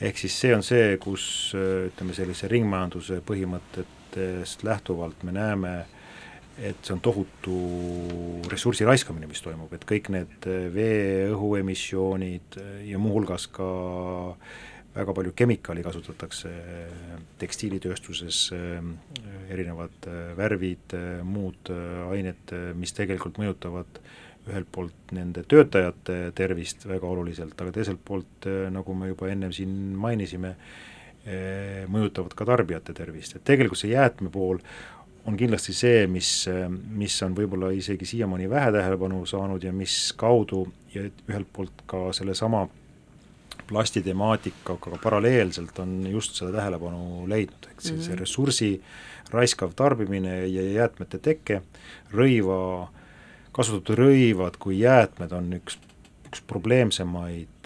ehk siis see on see, kus ütleme, sellise ringmajanduse põhimõtetest lähtuvalt me näeme äh, et see on tohutu ressursi raiskamine, mis toimub, et kõik need vee, õhuemissioonid ja muuhulgas ka väga palju kemikaali kasutatakse tekstiilitööstuses, erinevad värvid, muud ained, mis tegelikult mõjutavad ühelt poolt nende töötajate tervist väga oluliselt, aga teiselt poolt, nagu me juba ennem siin mainisime, mõjutavad ka tarbijate tervist, et tegelikult see jäätme pool on kindlasti see, mis, mis on võib-olla isegi siiamaani vähe tähelepanu saanud ja mis kaudu ja ühelt poolt ka sellesama plastitemaatikaga paralleelselt on just seda tähelepanu leidnud, ehk siis mm -hmm. ressursi raiskav tarbimine ja jäätmete teke, rõiva, kasutatud rõivad kui jäätmed on üks, üks probleemsemaid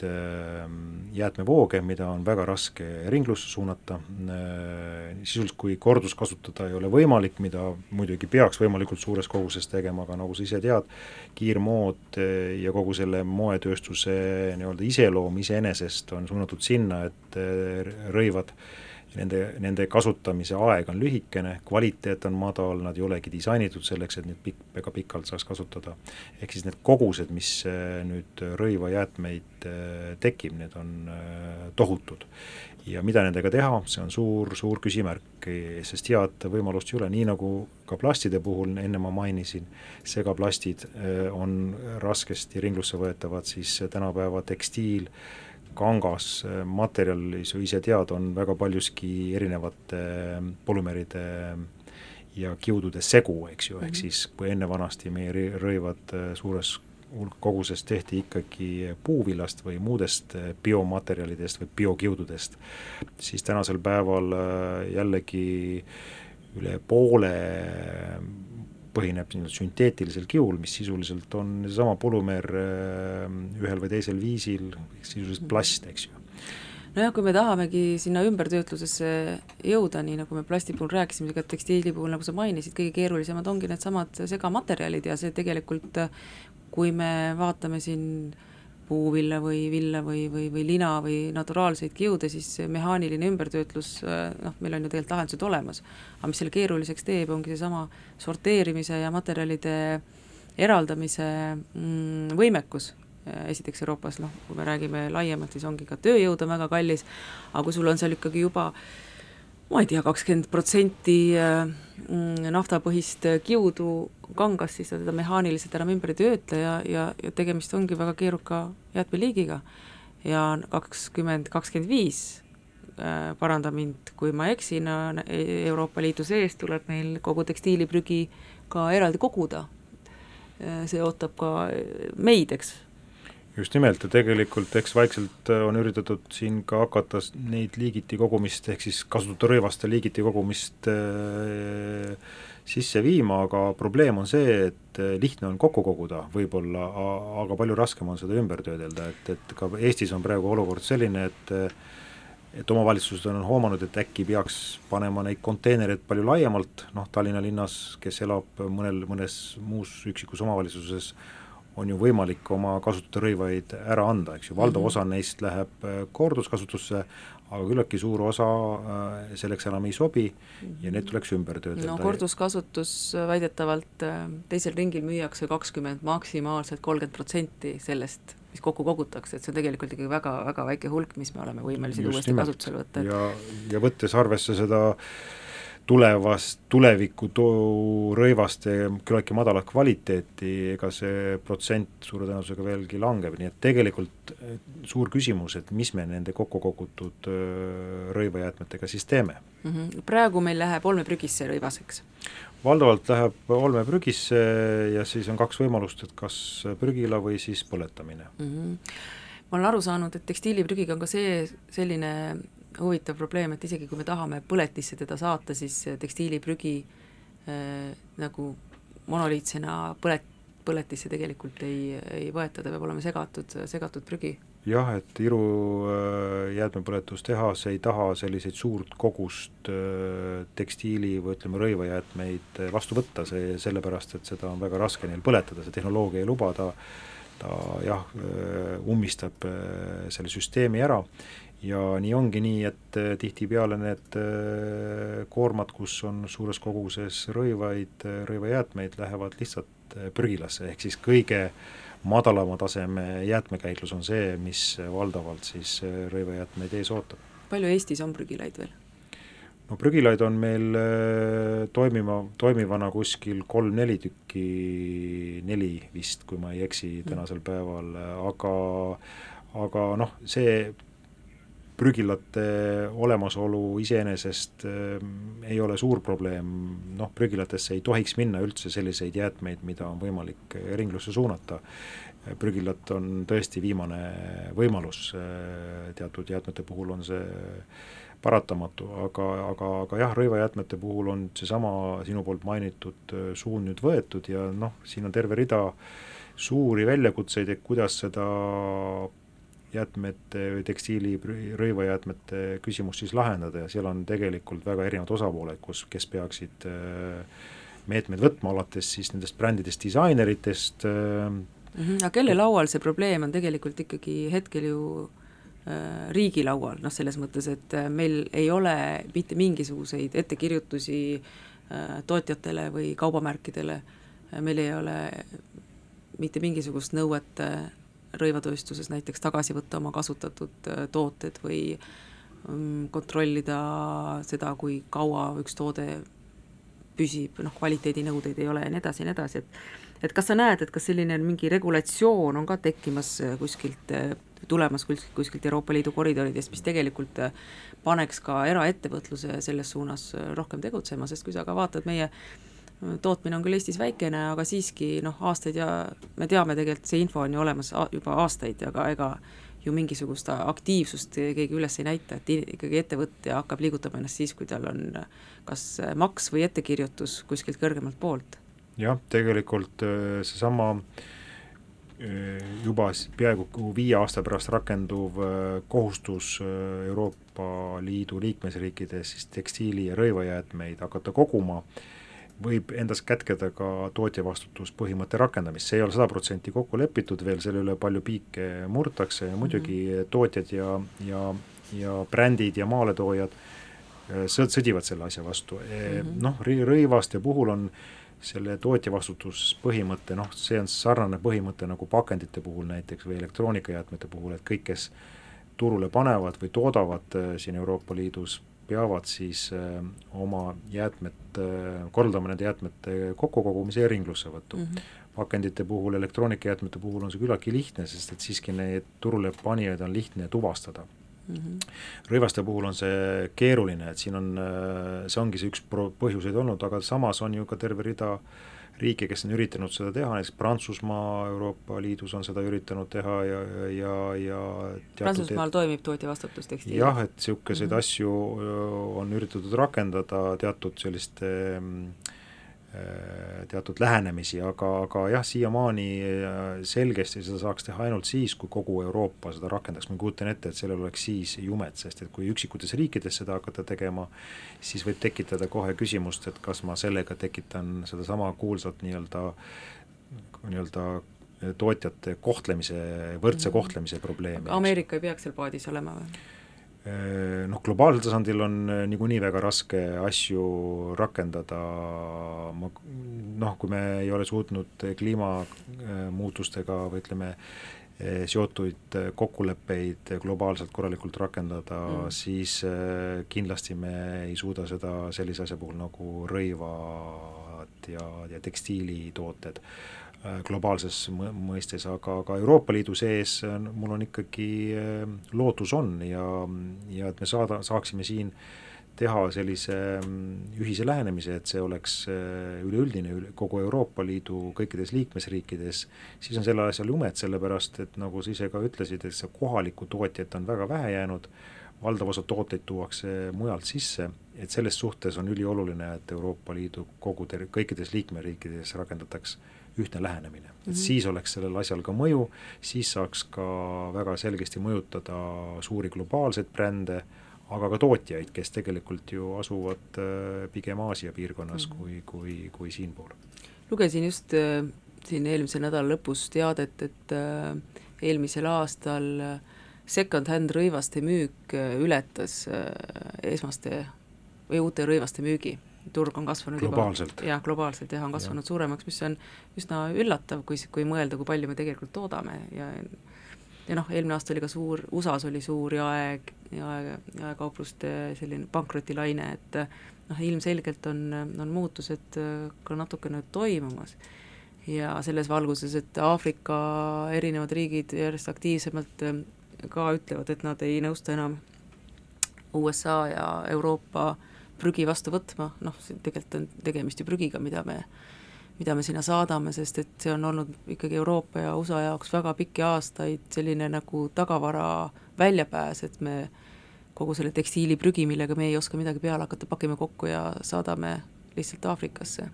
jäätmevooge, mida on väga raske ringlusse suunata, sisuliselt kui korduskasutada ei ole võimalik, mida muidugi peaks võimalikult suures koguses tegema, aga nagu sa ise tead, kiirmood ja kogu selle moetööstuse nii-öelda iseloom iseenesest on suunatud sinna, et rõivad äh, nende, nende kasutamise aeg on lühikene, kvaliteet on madal, nad ei olegi disainitud selleks, et neid pikk, väga pikalt saaks kasutada. ehk siis need kogused, mis äh, nüüd rõivajäätmeid äh, tekib, need on äh, tohutud. ja mida nendega teha, see on suur, suur küsimärk, sest head võimalust ei ole, nii nagu ka plastide puhul, enne ma mainisin, segaplastid on raskesti ringlusse võetavad, siis tänapäeva tekstiil, kangas äh, materjal, sa ise tead, on väga paljuski erinevate äh, polümeride ja kiudude segu, eks ju, ehk mhm. siis kui enne vanasti meie rõivad suures hulk koguses tehti ikkagi puuvillast või muudest biomaterjalidest või biokiududest, siis tänasel päeval jällegi üle poole põhineb nii-öelda sünteetilisel kiul, mis sisuliselt on seesama polümeer äh, ühel või teisel viisil, sisuliselt plast, eks ju. Nojah, kui me tahamegi sinna ümbertöötlusesse jõuda, nii nagu me plasti puhul rääkisime, ka tekstiili puhul, nagu sa mainisid, kõige keerulisemad ongi needsamad segamaterjalid ja see tegelikult, kui me vaatame siin äh, puuvilla või villa või, või, või lina või naturaalseid kiude, siis mehaaniline ümbertöötlus, noh, meil on ju tegelikult lahendused olemas. aga mis selle keeruliseks teeb, ongi seesama sorteerimise ja materjalide eraldamise mm, võimekus, esiteks Euroopas noh, kui me räägime laiemalt, siis ongi ka tööjõud on väga kallis, aga kui sul on seal ikkagi juba ma ei tea, kakskümmend protsenti mm, naftapõhist kiudu kangas, siis sa teda mehaaniliselt enam ümber ei töötle ja, ja, ja tegemist ongi väga keeruka jäätmeliigiga. ja kakskümmend, kakskümmend viis, äh, paranda mind, kui ma eksin, Euroopa Liidu sees tuleb meil kogu tekstiiliprügi ka eraldi koguda. Äh, see ootab ka meid, eks just nimelt ja tegelikult eks vaikselt äh, on üritatud siin ka hakata neid liigiti kogumist, ehk siis kasutatud rõivaste liigiti kogumist äh, sisse viima, aga probleem on see, et äh, lihtne on kokku koguda võib-olla, aga palju raskem on seda ümber töödelda, et, et ka Eestis on praegu olukord selline, et et omavalitsused on hoomanud, et äkki peaks panema neid konteinereid palju laiemalt, noh Tallinna linnas, kes elab mõnel, mõnes muus üksikus omavalitsuses, on ju võimalik oma kasutatud rõivaid ära anda, eks ju, valdav -hmm. osa neist läheb äh, korduskasutusse, aga küllaltki suur osa äh, selleks enam ei sobi ja need tuleks ümber töödelda. no korduskasutus äh, väidetavalt teisel ringil müüakse kakskümmend, maksimaalselt kolmkümmend protsenti sellest, mis kokku kogutakse, et see on tegelikult ikkagi väga, väga väike hulk, mis me oleme võimelised uuesti kasutusele võtta. ja, ja võttes arvesse seda äh, tulevast, tuleviku rõivaste küllaltki madalat kvaliteeti, ega see protsent suure tõenäosusega veelgi langeb, nii et tegelikult eh, suur küsimus, et mis me nende kokku kogutud eh, rõivajäätmetega siis teeme mm. -hmm. praegu meil läheb olmeprügisse rõivaseks? valdavalt läheb olmeprügisse ja siis on kaks võimalust, et kas prügila või siis põletamine mm. -hmm. ma olen aru saanud, et tekstiiliprügiga on ka see selline huvitav probleem, et isegi kui me tahame põletisse teda saata, siis tekstiiliprügi äh, nagu monoliitsena põlet-, põletisse tegelikult ei, ei võeta, ta peab olema segatud, segatud prügi. jah, et Iru äh, jäätmepõletustehas ei taha selliseid suurt kogust äh, tekstiili või ütleme, rõivajäätmeid vastu võtta, see sellepärast, et seda on väga raske neil põletada, see tehnoloogia ei luba, ta ta jah, ummistab selle süsteemi ära ja nii ongi nii, et äh, tihtipeale need äh, koormad, kus on suures koguses rõivaid, äh, rõivajäätmeid, lähevad lihtsalt prügilasse, ehk siis kõige madalama taseme jäätmekäitlus on see, mis valdavalt siis rõivajäätmeid ees ootab. palju Eestis on prügilaid veel? no prügilaid on meil toimima, toimivana kuskil kolm-neli tükki, neli vist, kui ma ei eksi, tänasel päeval, aga aga noh, see prügilate olemasolu iseenesest äh, ei ole suur probleem, noh, prügilatesse ei tohiks minna üldse selliseid jäätmeid, mida on võimalik ringlusse suunata. prügilat on tõesti viimane võimalus, äh, teatud jäätmete puhul on see paratamatu, aga, aga, aga jah, rõivajäätmete puhul on seesama sinu poolt mainitud äh, suund nüüd võetud ja noh, siin on terve rida suuri väljakutseid, et kuidas seda jäätmete või tekstiili rõivajäätmete küsimust siis lahendada ja seal on tegelikult väga erinevad osapooled, kus, kes peaksid meetmeid võtma, alates siis nendest brändidest, disaineritest mm. -hmm. aga kelle laual see probleem on tegelikult ikkagi hetkel ju äh, riigi laual, noh selles mõttes, et meil ei ole mitte mingisuguseid ettekirjutusi äh, tootjatele või kaubamärkidele, meil ei ole mitte mingisugust nõuet rõivatööstuses näiteks tagasi võtta oma kasutatud äh, tooted või mm, kontrollida seda, kui kaua üks toode püsib, noh kvaliteedinõudeid ei ole ja nii edasi ja nii edasi, et et kas sa näed, et kas selline mingi regulatsioon on ka tekkimas äh, kuskilt, äh, tulemas kuskilt, kuskilt Euroopa Liidu koridoridest, mis tegelikult paneks ka eraettevõtluse selles suunas rohkem tegutsema, sest kui sa ka vaatad meie tootmine on küll Eestis väikene, aga siiski noh, aastaid ja me teame tegelikult, see info on ju olemas juba aastaid, aga ega ju mingisugust aktiivsust keegi üles ei näita, et ikkagi ettevõtja hakkab liigutama ennast siis, kui tal on kas maks või ettekirjutus kuskilt kõrgemalt poolt. jah, tegelikult äh, seesama äh, juba peaaegu viie aasta pärast rakenduv äh, kohustus Euroopa Liidu liikmesriikides siis tekstiili- ja rõivajäätmeid hakata koguma, võib endas kätkeda ka tootjavastutuspõhimõtte rakendamist, see ei ole sada protsenti kokku lepitud veel, selle üle palju piike murtakse ja muidugi mm -hmm. tootjad ja, ja, ja brändid ja maaletoojad äh, sõd-, sõdivad selle asja vastu mm -hmm., noh, rõivaste puhul on selle tootjavastutuspõhimõte, noh, see on sarnane põhimõte nagu pakendite puhul näiteks või elektroonikajäätmete puhul, et kõik, kes turule panevad või toodavad äh, siin Euroopa Liidus peavad siis äh, oma jäätmet, äh, korraldama nende jäätmete kokkukogumise ja ringlussevõttu mm. -hmm. pakendite puhul, elektroonikajäätmete puhul on see küllaltki lihtne, sest et siiski neid turule panijaid on lihtne tuvastada mm. -hmm. rõivaste puhul on see keeruline, et siin on, äh, see ongi see üks pro-, põhjuseid olnud, aga samas on ju ka terve rida äh, riike, kes on üritanud seda teha, näiteks Prantsusmaa Euroopa Liidus on seda üritanud teha ja, ja, ja Prantsusmaal et, toimib tootjavastutus tekstiil? jah, et niisuguseid mm -hmm. asju on üritatud rakendada teatud selliste äh, Äh, teatud lähenemisi, aga, aga jah, siiamaani äh, selgesti seda saaks teha ainult siis, kui kogu Euroopa seda rakendaks, ma kujutan ette, et sellel oleks siis jumet, sest et kui üksikutes riikides seda hakata tegema, siis võib tekitada kohe küsimust, et kas ma sellega tekitan sedasama kuulsat nii-öelda, nii-öelda tootjate kohtlemise, võrdse mhm. kohtlemise probleemi. Ameerika ei peaks seal paadis olema või? Noh, globaalsel tasandil on äh, niikuinii väga raske asju rakendada, ma noh, kui me ei ole suutnud kliimamuutustega või ütleme, äh, seotuid kokkuleppeid globaalselt korralikult rakendada mm., siis kindlasti me ei suuda seda sellise asja puhul nagu rõivad ja, ja tekstiilitooted Äh, globaalses mõistes, aga ka Euroopa Liidu sees mul on ikkagi, äh, lootus on ja, ja et me saada, saaksime siin teha sellise mm, ühise lähenemise, et see oleks äh, üleüldine üle kogu Euroopa Liidu kõikides liikmesriikides, siis on sellel asjal jumet, sellepärast et nagu sa ise ka ütlesid, et see kohalikku tootjat on väga vähe jäänud, valdav osa tooteid tuuakse mujalt sisse, et selles suhtes on ülioluline, et Euroopa Liidu kogu ter-, kõikides liikmeriikides rakendataks ühtne lähenemine mm, -hmm. et mhm. siis oleks sellel asjal ka mõju, siis saaks ka väga selgesti mõjutada suuri globaalseid brände, aga ka tootjaid, kes tegelikult ju asuvad äh, pigem Aasia piirkonnas mm -hmm. kui, kui, kui siinpool. lugesin just äh, siin eelmise nädala lõpus teadet, et äh, eelmisel aastal second-hand rõivaste müük ületas esmaste või uute rõivaste müügi turg on kasvanud globaalselt. juba, jah, globaalselt jah, on kasvanud ja. suuremaks, mis on üsna üllatav, kui, kui mõelda, kui palju me tegelikult toodame ja ja noh, eelmine aasta oli ka suur, USA-s oli suur jae, jae, jaekaupluste selline pankrotilaine, et noh, ilmselgelt on, on muutused ka natukene toimumas. ja selles valguses, et Aafrika erinevad riigid järjest aktiivsemalt ka ütlevad, et nad ei nõustu enam USA ja Euroopa äh, prügi vastu võtma, noh, tegelikult on tegemist ju prügiga, mida me, mida me sinna saadame, sest et see on olnud ikkagi Euroopa ja USA jaoks väga pikki aastaid selline nagu tagavara väljapääs, et me kogu selle tekstiiliprügi, millega me ei oska midagi peale hakata, pakime kokku ja saadame lihtsalt Aafrikasse.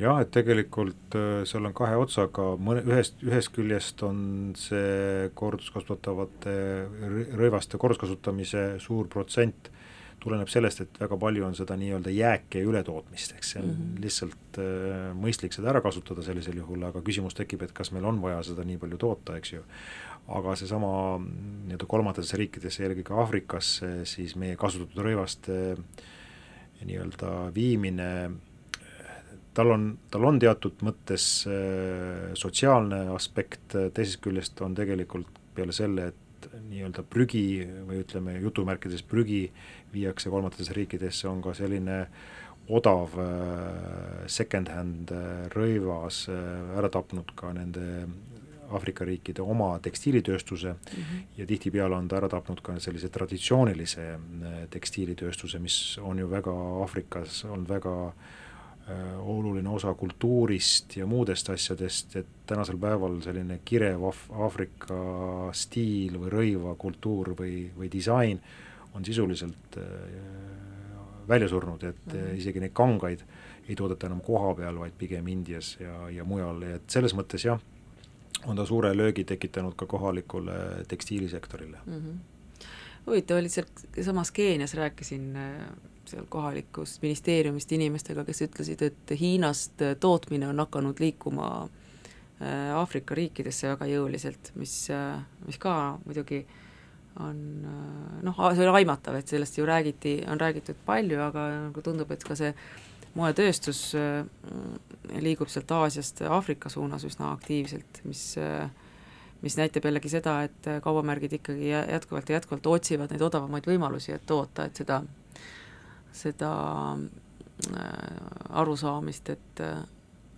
Jah, et tegelikult äh, seal on kahe otsaga, mõne, ühest, ühest küljest on see korduskasutatavate rõivaste korduskasutamise suur protsent, tuleneb sellest, et väga palju on seda nii-öelda jääke ületootmist, eks see on mm -hmm. lihtsalt äh, mõistlik seda ära kasutada sellisel juhul, aga küsimus tekib, et kas meil on vaja seda nii palju toota, eks ju. aga seesama nii-öelda kolmandatesse riikidesse, eelkõige Aafrikasse, siis meie kasutatud rõivaste nii-öelda viimine tal on, tal on teatud mõttes äh, sotsiaalne aspekt, teisest küljest on tegelikult peale selle, et nii-öelda prügi või ütleme jutumärkides prügi viiakse kolmandatesse riikidesse, on ka selline odav äh, second-hand äh, rõivas ära tapnud ka nende Aafrika riikide oma tekstiilitööstuse mm -hmm. ja tihtipeale on ta ära tapnud ka sellise traditsioonilise tekstiilitööstuse, mis on ju väga Aafrikas olnud väga äh, Äh, oluline osa kultuurist ja muudest asjadest, et tänasel päeval selline kirev af-, Aafrika stiil või rõivakultuur või, või disain on sisuliselt äh, välja surnud, et mm -hmm. isegi neid kangaid ei toodeta enam koha peal, vaid pigem Indias ja, ja mujal, et selles mõttes jah, on ta suure löögi tekitanud ka kohalikule tekstiilisektorile mm. -hmm. huvitav oli seal samas Keenias rääkisin äh, seal kohalikust ministeeriumist inimestega, kes ütlesid, et Hiinast tootmine on hakanud liikuma äh, Aafrika riikidesse väga jõuliselt, mis, äh, mis ka muidugi on äh, noh, see oli aimatav, et sellest ju räägiti, on räägitud palju, aga nagu tundub, et ka see moetööstus liigub sealt Aasiast Aafrika suunas üsna aktiivselt, mis mis näitab jällegi seda, et kaubamärgid ikkagi jätkuvalt ja jätkuvalt otsivad neid odavamaid võimalusi, et toota, et seda seda äh, arusaamist, et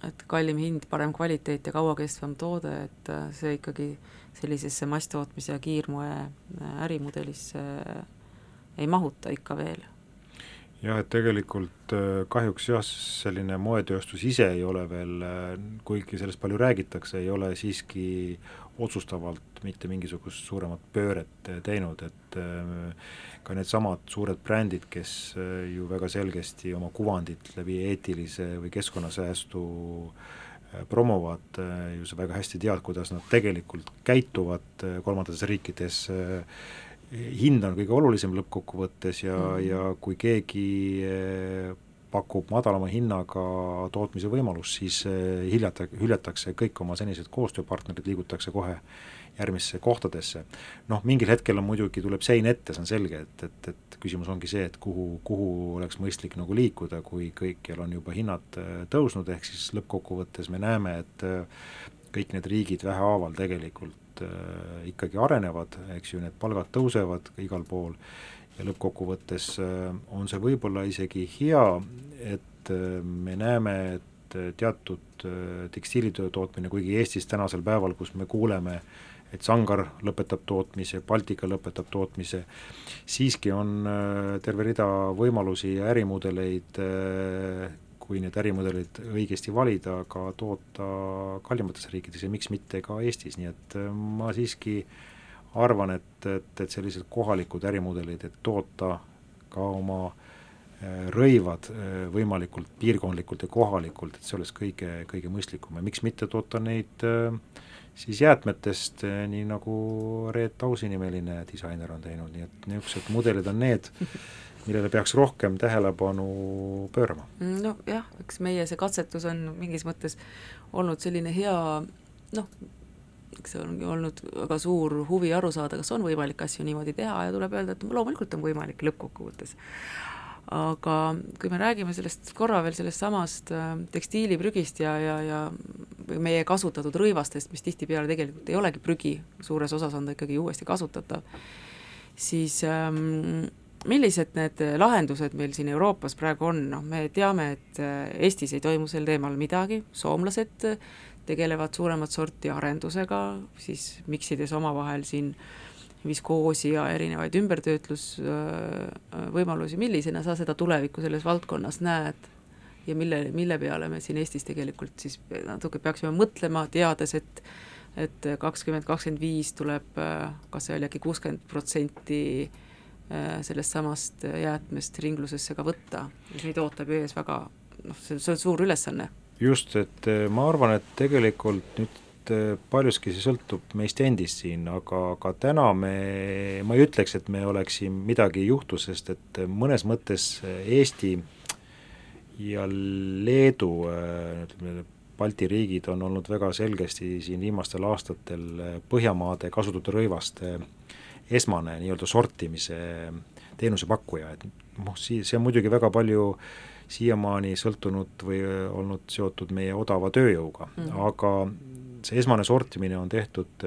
et kallim hind, parem kvaliteet ja kauakestvam toode, et äh, see ikkagi sellisesse masstootmise ja kiirmoe äh, ärimudelisse ei mahuta ikka veel. Jah, et tegelikult kahjuks jah, selline moetööstus ise ei ole veel, kuigi sellest palju räägitakse, ei ole siiski otsustavalt mitte mingisugust suuremat pööret teinud, et ka needsamad suured brändid, kes äh, ju väga selgesti oma kuvandit läbi eetilise või keskkonnasäästu äh, promovad, äh, ju sa väga hästi tead, kuidas nad tegelikult käituvad kolmandates riikides, hind on kõige olulisem lõppkokkuvõttes ja mm, -hmm. ja kui keegi pakub madalama hinnaga tootmise võimalust, siis hiljata, hüljatakse kõik oma senised koostööpartnerid, liigutakse kohe järgmisse kohtadesse. noh, mingil hetkel on muidugi, tuleb sein ette, see on selge, et, et, et küsimus ongi see, et kuhu, kuhu oleks mõistlik nagu liikuda, kui kõikjal on juba hinnad äh, tõusnud, ehk siis lõppkokkuvõttes me näeme, et kõik need riigid vähehaaval tegelikult ikkagi arenevad, eks ju, need palgad tõusevad igal pool. Ja lõppkokkuvõttes äh, on see võib-olla isegi hea, et äh, me näeme, et teatud tekstiilitöö tootmine, kuigi Eestis tänasel päeval, kus me kuuleme äh, et Sangar lõpetab tootmise, Baltika lõpetab tootmise, siiski on äh, terve rida võimalusi ja ärimudeleid, äh, kui need ärimudelid õigesti valida, ka toota kallimates riikides ja miks mitte ka Eestis, nii et äh, ma siiski arvan, et, et, et sellised kohalikud ärimudelid, et toota ka oma rõivad võimalikult piirkondlikult ja kohalikult, et see oleks kõige, kõige mõistlikum. Ja miks mitte toota neid äh, siis jäätmetest, nii nagu Reet Ausi nimeline disainer on teinud, nii et niisugused mudelid on need, millele peaks rohkem tähelepanu pöörama. nojah, eks meie see katsetus on mingis mõttes olnud selline hea noh, eks see ongi olnud väga suur huvi aru saada, kas on võimalik asju niimoodi teha ja tuleb öelda, et loomulikult on võimalik lõppkokkuvõttes aga kui me räägime sellest korra veel sellest samast äh, tekstiiliprügist ja, ja, ja meie kasutatud rõivastest, mis tihtipeale tegelikult ei olegi prügi, suures osas on ta ikkagi uuesti kasutatav, siis ähm, millised need lahendused meil siin Euroopas praegu on, noh me teame, et äh, Eestis ei toimu sel teemal midagi, soomlased tegelevad suuremat sorti arendusega, siis miksides omavahel siin äh, viskoosi ja erinevaid ümbertöötlusvõimalusi, millisena sa seda tulevikku selles valdkonnas näed? Ja mille, mille peale me siin Eestis tegelikult siis natuke peaksime mõtlema, teades, et et kakskümmend, kakskümmend viis tuleb, kas see oli äkki kuuskümmend protsenti sellest samast jäätmest ringlusesse ka võtta, mis meid ootab ees väga noh, see, see on suur ülesanne. Just, et äh, ma arvan, et tegelikult nüüd äh, paljuski see sõltub meist endist siin, aga, aga täna me, ma ei ütleks, et me oleks siin midagi ei juhtu, sest et mõnes mõttes Eesti ja Leedu, ütleme, Balti riigid on olnud väga selgesti siin viimastel aastatel Põhjamaade kasutatud rõivaste esmane nii-öelda sortimise teenusepakkuja, et noh, sii-, see on muidugi väga palju siiamaani sõltunud või olnud seotud meie odava tööjõuga mm, -hmm. aga see esmane sortimine on tehtud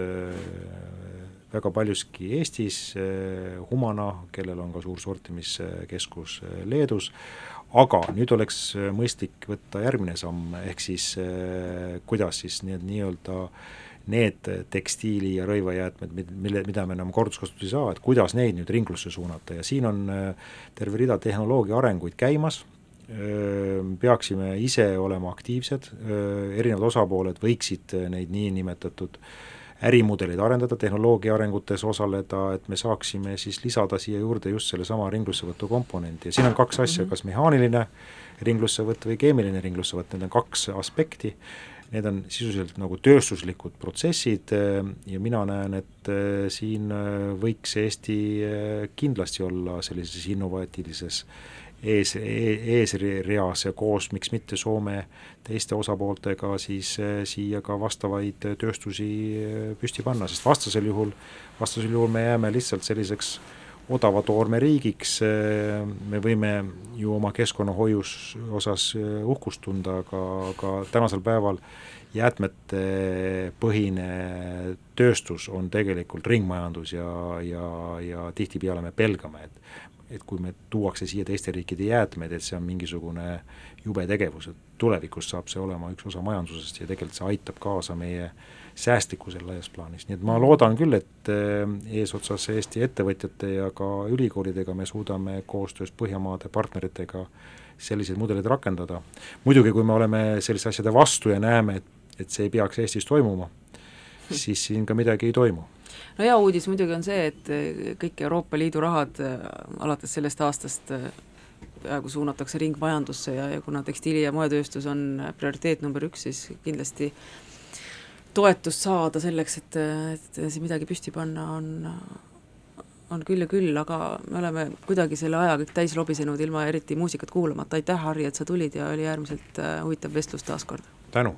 väga paljuski Eestis Humana, kellel on ka suur sortimiskeskus Leedus, aga nüüd oleks mõistlik võtta järgmine samm, ehk siis kuidas siis need nii-öelda need tekstiili- ja rõivajäätmed, mille, mida me enam korduskasutusi ei saa, et kuidas neid nüüd ringlusse suunata. Ja siin on äh, terve rida tehnoloogia arenguid käimas, peaksime ise olema aktiivsed, erinevad osapooled võiksid neid niinimetatud ärimudeleid arendada, tehnoloogia arengutes osaleda, et me saaksime siis lisada siia juurde just sellesama ringlussevõtu komponendi ja siin on kaks asja, mhm. kas mehaaniline ringlussevõtt või keemiline ringlussevõtt, need on kaks aspekti, need on sisuliselt nagu tööstuslikud protsessid ja mina näen, et siin võiks Eesti kindlasti olla sellises innovaatilises ees, eesreas ja koos, miks mitte Soome teiste osapooltega siis eh, siia ka vastavaid tööstusi eh, püsti panna, sest vastasel juhul, vastasel juhul me jääme lihtsalt selliseks odava toorme riigiks, eh, me võime ju oma keskkonnahoius osas uhkust tunda, aga, aga tänasel päeval jäätmete põhine tööstus on tegelikult ringmajandus ja, ja, ja tihtipeale me pelgame, et et kui me tuuakse siia teiste riikide jäätmeid, et see on mingisugune jube tegevus, et tulevikus saab see olema üks osa majandusest ja tegelikult see aitab kaasa meie säästlikkusele laias plaanis, nii et ma loodan küll, et eh, eesotsas Eesti ettevõtjate ja ka ülikoolidega me suudame koostöös Põhjamaade partneritega selliseid mudeleid rakendada. muidugi, kui me oleme selliste asjade vastu ja näeme, et, et see ei peaks Eestis toimuma, siis siin ka midagi ei toimu no hea uudis muidugi on see, et eh, kõik Euroopa Liidu rahad eh, alates sellest aastast peaaegu suunatakse ringmajandusse ja, ja kuna tekstiili- ja moetööstus on prioriteet number üks, siis kindlasti toetust saada selleks, et, et siin midagi püsti panna, on, on küll ja küll, aga me oleme kuidagi selle aja kõik täis lobisenud ilma eriti muusikat kuulamata, aitäh, Harri, et sa tulid ja oli äärmiselt huvitav vestlus taas kord! tänu!